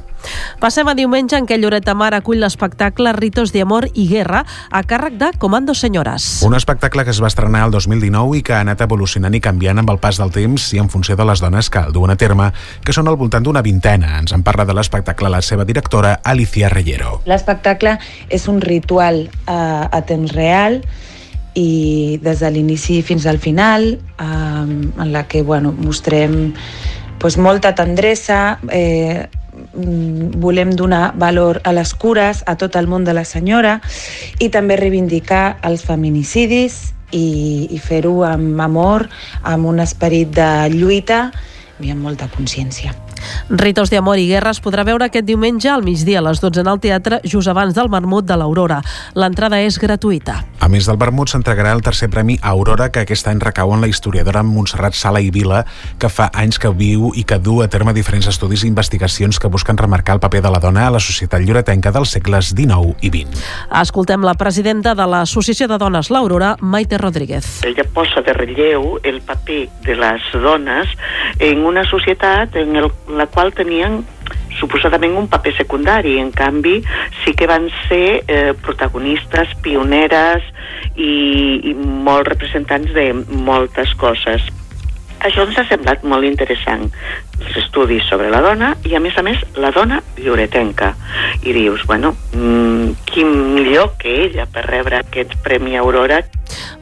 Passem a diumenge en què Lloret de Mar acull l'espectacle Ritos de Amor i Guerra a càrrec de Comando Senyores. Un espectacle que es va estrenar el 2019 i que ha anat evolucionant i canviant amb el pas del temps i en funció de les dones que el duen a terme, que són al voltant d'una vintena. Ens en parla de l'espectacle la seva directora, Alicia Reyero. L'espectacle és un ritual a, a temps real i des de l'inici fins al final, eh, en la que bueno, mostrem pues, molta tendresa, eh, volem donar valor a les cures, a tot el món de la senyora i també reivindicar els feminicidis i, i fer-ho amb amor, amb un esperit de lluita i amb molta consciència. Ritos de Amor i Guerra es podrà veure aquest diumenge al migdia a les 12 en el teatre, just abans del Marmut de l'Aurora. L'entrada és gratuïta. A més del Vermut s'entregarà el tercer premi Aurora, que aquest any recau en la historiadora Montserrat Sala i Vila, que fa anys que viu i que du a terme diferents estudis i investigacions que busquen remarcar el paper de la dona a la societat lloretenca dels segles XIX i XX. Escoltem la presidenta de l'Associació de Dones l'Aurora, Maite Rodríguez. Ella posa de relleu el paper de les dones en una societat en el la qual tenien suposadament un paper secundari, en canvi sí que van ser eh, protagonistes, pioneres i, i molt representants de moltes coses. Això ens ha semblat molt interessant, els estudis sobre la dona i, a més a més, la dona lloretenca. I dius, bueno, mmm, qui millor que ella per rebre aquest Premi Aurora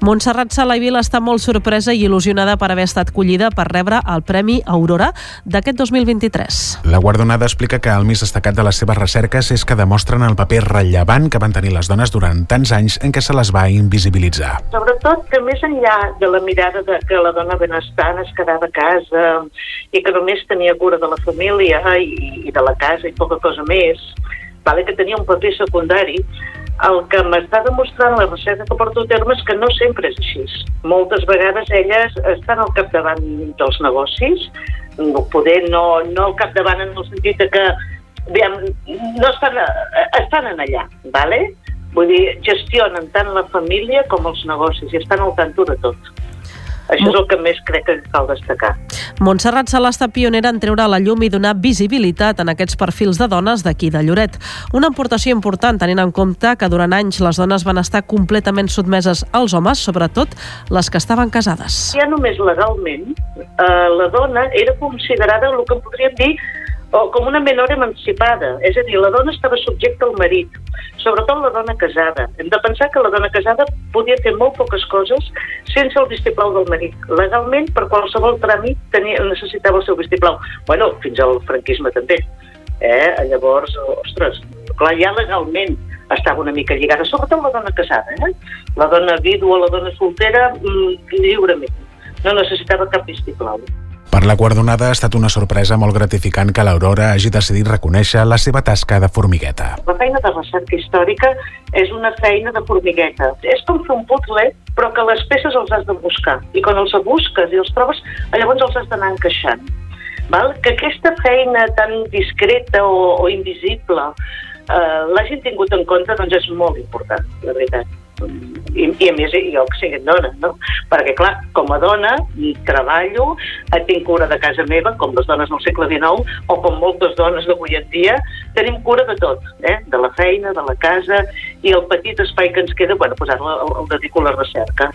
Montserrat Sala i Vila està molt sorpresa i il·lusionada per haver estat collida per rebre el Premi Aurora d'aquest 2023. La guardonada explica que el més destacat de les seves recerques és que demostren el paper rellevant que van tenir les dones durant tants anys en què se les va invisibilitzar. Sobretot que més enllà de la mirada de que la dona benestant es quedava a casa i que només tenia cura de la família i, i de la casa i poca cosa més, vale, que tenia un paper secundari, el que m'està demostrant la recerca que porto a terme és que no sempre és així. Moltes vegades elles estan al capdavant dels negocis, poder no, no al capdavant en el sentit que aviam, no estan, estan en allà, ¿vale? vull dir, gestionen tant la família com els negocis i estan al tanto de tot. Això és el que més crec que cal destacar. Montserrat Sala està pionera en treure a la llum i donar visibilitat en aquests perfils de dones d'aquí de Lloret. Una aportació important tenint en compte que durant anys les dones van estar completament sotmeses als homes, sobretot les que estaven casades. Ja només legalment, eh, la dona era considerada el que podríem dir o com una menor emancipada. És a dir, la dona estava subjecta al marit, sobretot la dona casada. Hem de pensar que la dona casada podia fer molt poques coses sense el vistiplau del marit. Legalment, per qualsevol tràmit, tenia, necessitava el seu vistiplau. Bueno, fins al franquisme també. Eh? Llavors, ostres, clar, ja legalment estava una mica lligada, sobretot la dona casada, eh? La dona vídua, la dona soltera, mm, lliurement. No necessitava cap vistiplau. Per la guardonada ha estat una sorpresa molt gratificant que l'Aurora hagi decidit reconèixer la seva tasca de formigueta. La feina de recerca històrica és una feina de formigueta. És com fer un puzzle, però que les peces els has de buscar. I quan els busques i els trobes, llavors els has d'anar encaixant. Val? Que aquesta feina tan discreta o, o invisible eh, l'hagin tingut en compte doncs és molt important, la veritat. I, i a més jo que sigui dona, no? Perquè clar, com a dona treballo, eh, tinc cura de casa meva, com les dones del segle XIX, o com moltes dones d'avui en dia, tenim cura de tot, eh? de la feina, de la casa, i el petit espai que ens queda, bueno, pues ara el, el dedico a la recerca.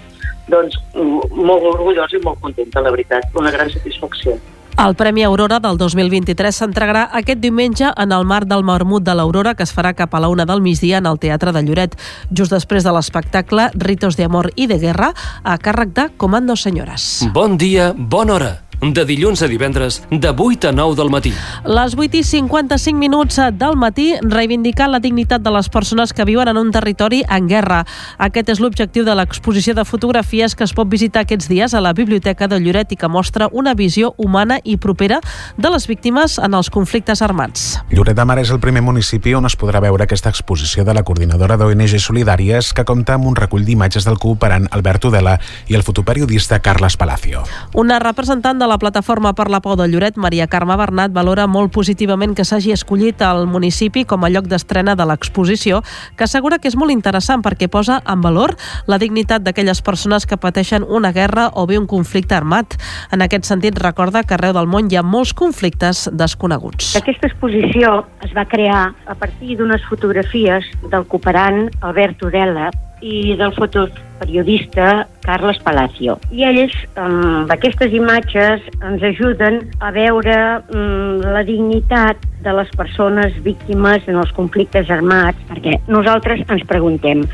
Doncs molt orgullós i molt contenta, la veritat, una gran satisfacció. El Premi Aurora del 2023 s'entregarà aquest diumenge en el marc del Marmut de l'Aurora que es farà cap a la una del migdia en el Teatre de Lloret, just després de l'espectacle Ritos de Amor i de Guerra a càrrec de Comando Senyores. Bon dia, bona hora de dilluns a divendres, de 8 a 9 del matí. Les 8 i 55 minuts del matí, reivindicar la dignitat de les persones que viuen en un territori en guerra. Aquest és l'objectiu de l'exposició de fotografies que es pot visitar aquests dies a la Biblioteca de Lloret i que mostra una visió humana i propera de les víctimes en els conflictes armats. Lloret de Mar és el primer municipi on es podrà veure aquesta exposició de la coordinadora d'ONG Solidàries que compta amb un recull d'imatges del cooperant Albert Udela i el fotoperiodista Carles Palacio. Una representant de la plataforma per la Pau de Lloret, Maria Carme Bernat, valora molt positivament que s'hagi escollit el municipi com a lloc d'estrena de l'exposició, que assegura que és molt interessant perquè posa en valor la dignitat d'aquelles persones que pateixen una guerra o bé un conflicte armat. En aquest sentit, recorda que arreu del món hi ha molts conflictes desconeguts. Aquesta exposició es va crear a partir d'unes fotografies del cooperant Albert Udela i del fotoperiodista Carles Palacio. I ells, amb aquestes imatges, ens ajuden a veure mm, la dignitat de les persones víctimes en els conflictes armats, perquè nosaltres ens preguntem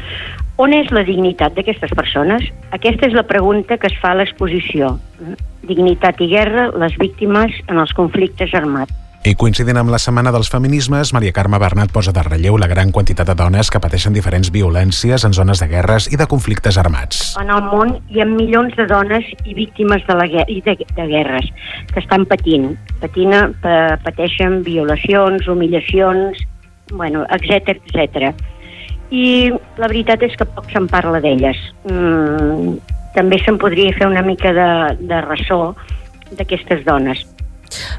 on és la dignitat d'aquestes persones? Aquesta és la pregunta que es fa a l'exposició. Dignitat i guerra, les víctimes en els conflictes armats. I coincidint amb la Setmana dels Feminismes, Maria Carme Bernat posa de relleu la gran quantitat de dones que pateixen diferents violències en zones de guerres i de conflictes armats. En el món hi ha milions de dones i víctimes de, la, i de, de guerres que estan patint. Patina, pateixen violacions, humillacions, bueno, etc etc. I la veritat és que poc se'n parla d'elles. Mm, també se'n podria fer una mica de, de ressò d'aquestes dones.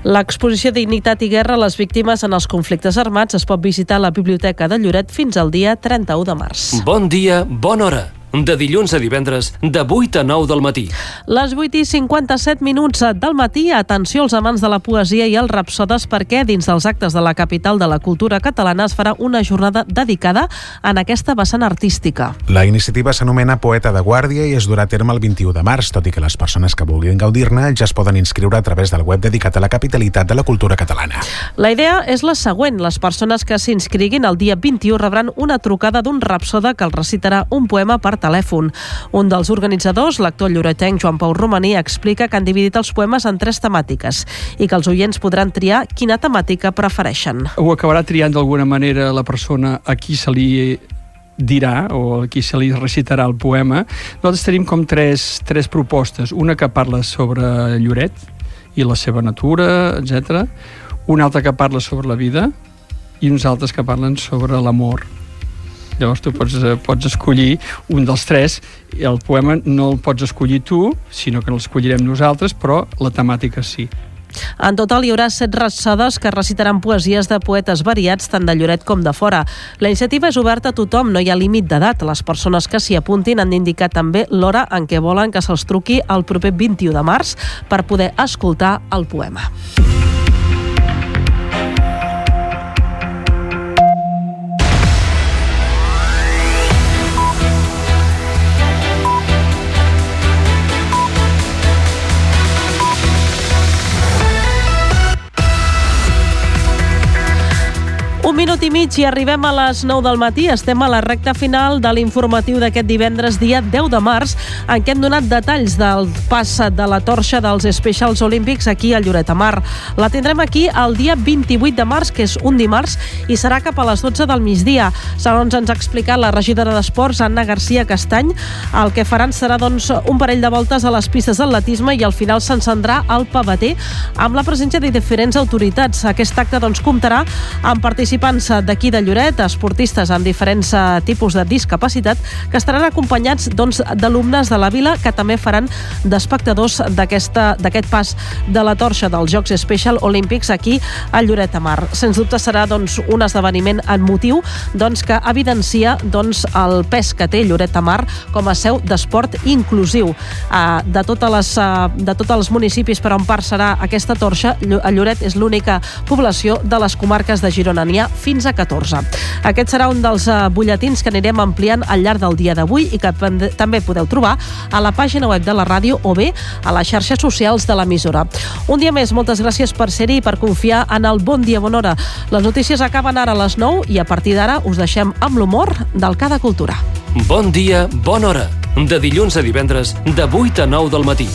L'exposició Dignitat i Guerra a les víctimes en els conflictes armats es pot visitar a la Biblioteca de Lloret fins al dia 31 de març. Bon dia, bona hora de dilluns a divendres, de 8 a 9 del matí. Les 8 i 57 minuts del matí, atenció als amants de la poesia i els rapsodes perquè dins dels actes de la capital de la cultura catalana es farà una jornada dedicada en aquesta vessant artística. La iniciativa s'anomena Poeta de Guàrdia i es durà a terme el 21 de març, tot i que les persones que vulguin gaudir-ne ja es poden inscriure a través del web dedicat a la capitalitat de la cultura catalana. La idea és la següent. Les persones que s'inscriguin el dia 21 rebran una trucada d'un rapsoda que els recitarà un poema per telèfon. Un dels organitzadors, l'actor lloretenc Joan Pau Romaní, explica que han dividit els poemes en tres temàtiques i que els oients podran triar quina temàtica prefereixen. Ho acabarà triant d'alguna manera la persona a qui se li dirà o a qui se li recitarà el poema. Nosaltres tenim com tres, tres propostes. Una que parla sobre Lloret i la seva natura, etc. Una altra que parla sobre la vida i uns altres que parlen sobre l'amor Llavors tu pots, eh, pots escollir un dels tres. El poema no el pots escollir tu, sinó que l'escollirem nosaltres, però la temàtica sí. En total hi haurà set rassades que recitaran poesies de poetes variats tant de Lloret com de fora. La iniciativa és oberta a tothom, no hi ha límit d'edat. Les persones que s'hi apuntin han d'indicar també l'hora en què volen que se'ls truqui el proper 21 de març per poder escoltar el poema. I mig i arribem a les 9 del matí. Estem a la recta final de l'informatiu d'aquest divendres, dia 10 de març, en què hem donat detalls del pas de la torxa dels Specials Olímpics aquí a Lloret Mar. La tindrem aquí el dia 28 de març, que és un dimarts, i serà cap a les 12 del migdia. Segons ens ha explicat la regidora d'Esports, Anna Garcia Castany, el que faran serà doncs, un parell de voltes a les pistes d'atletisme i al final s'encendrà el pavater amb la presència de diferents autoritats. Aquest acte doncs, comptarà amb participants d'aquí de Lloret, esportistes amb diferents eh, tipus de discapacitat, que estaran acompanyats doncs, d'alumnes de la vila que també faran d'espectadors d'aquest pas de la torxa dels Jocs Special Olímpics aquí a Lloret de Mar. Sens dubte serà doncs, un esdeveniment en motiu doncs, que evidencia doncs, el pes que té Lloret de Mar com a seu d'esport inclusiu. Uh, de, totes les, uh, de tots els municipis per on passarà aquesta torxa, Lloret és l'única població de les comarques de Girona. N'hi ha fins a 14. Aquest serà un dels uh, butlletins que anirem ampliant al llarg del dia d'avui i que també podeu trobar a la pàgina web de la ràdio o bé a les xarxes socials de l'emissora. Un dia més, moltes gràcies per ser-hi i per confiar en el Bon Dia Bona Hora. Les notícies acaben ara a les 9 i a partir d'ara us deixem amb l'humor del Cada Cultura. Bon dia, bona hora. De dilluns a divendres, de 8 a 9 del matí.